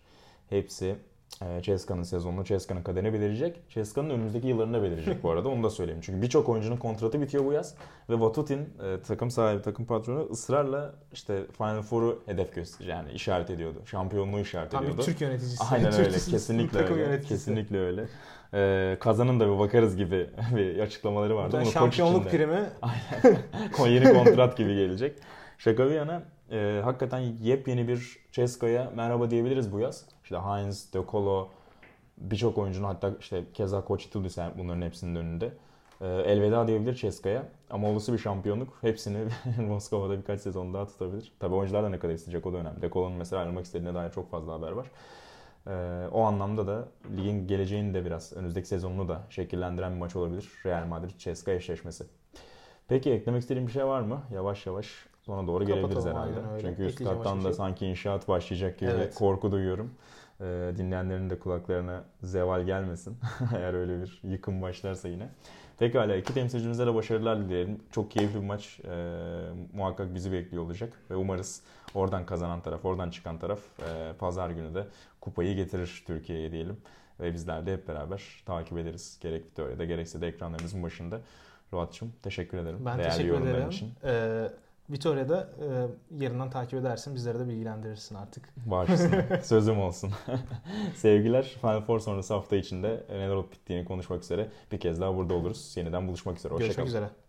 Hepsi e, Ceska'nın sezonunu, Ceska'nın kaderini belirleyecek. Ceska'nın önümüzdeki yıllarını belirleyecek bu arada. Onu da söyleyeyim. Çünkü birçok oyuncunun kontratı bitiyor bu yaz. Ve Vatutin e, takım sahibi, takım patronu ısrarla işte Final Four'u hedef gösteriyor. Yani işaret ediyordu. Şampiyonluğu işaret Tam bir ediyordu. Türk yöneticisi. Aynen Türk öyle. dizisi, Kesinlikle takım öyle. yöneticisi. Kesinlikle öyle. E, kazanın da bir bakarız gibi bir açıklamaları vardı. Buradan şampiyonluk primi Kon- yeni kontrat gibi gelecek. Şaka bir yana e, hakikaten yepyeni bir Ceska'ya merhaba diyebiliriz bu yaz. İşte Heinz, De Colo, birçok oyuncunun hatta işte keza Koç Itudis yani bunların hepsinin önünde. E, elveda diyebilir Ceska'ya ama olası bir şampiyonluk hepsini Moskova'da birkaç sezon daha tutabilir. Tabii oyuncular da ne kadar isteyecek o da önemli. De Colo'nun mesela ayrılmak istediğine dair çok fazla haber var. E, o anlamda da ligin geleceğini de biraz önümüzdeki sezonunu da şekillendiren bir maç olabilir. Real Madrid-Ceska eşleşmesi. Peki eklemek istediğin bir şey var mı? Yavaş yavaş sona doğru Kapatalım, gelebiliriz herhalde. öyle. Çünkü üst Ekleyeceğim kattan da şey sanki inşaat başlayacak gibi Evet. korku duyuyorum. Ee, dinleyenlerin de kulaklarına zeval gelmesin. Eğer öyle bir yıkım başlarsa yine. Pekala iki temsilcimize de başarılar dileyelim. Çok keyifli bir maç ee, muhakkak bizi bekliyor olacak. Ve umarız oradan kazanan taraf, oradan çıkan taraf ee, pazar günü de kupayı getirir Türkiye'ye diyelim. Ve bizler de hep beraber takip ederiz. Gerek teoride gerekse de ekranlarımızın başında. Ruat'cığım teşekkür ederim. Ben Değerli teşekkür ederim. için. Ee, Vitoria'da e, yerinden takip edersin. Bizleri de bilgilendirirsin artık. Bağışlasın. Sözüm olsun. Sevgiler. Final Four sonrası hafta içinde neler olup bittiğini konuşmak üzere bir kez daha burada oluruz. Yeniden buluşmak üzere. Görüşmek Hoşçakalın. üzere.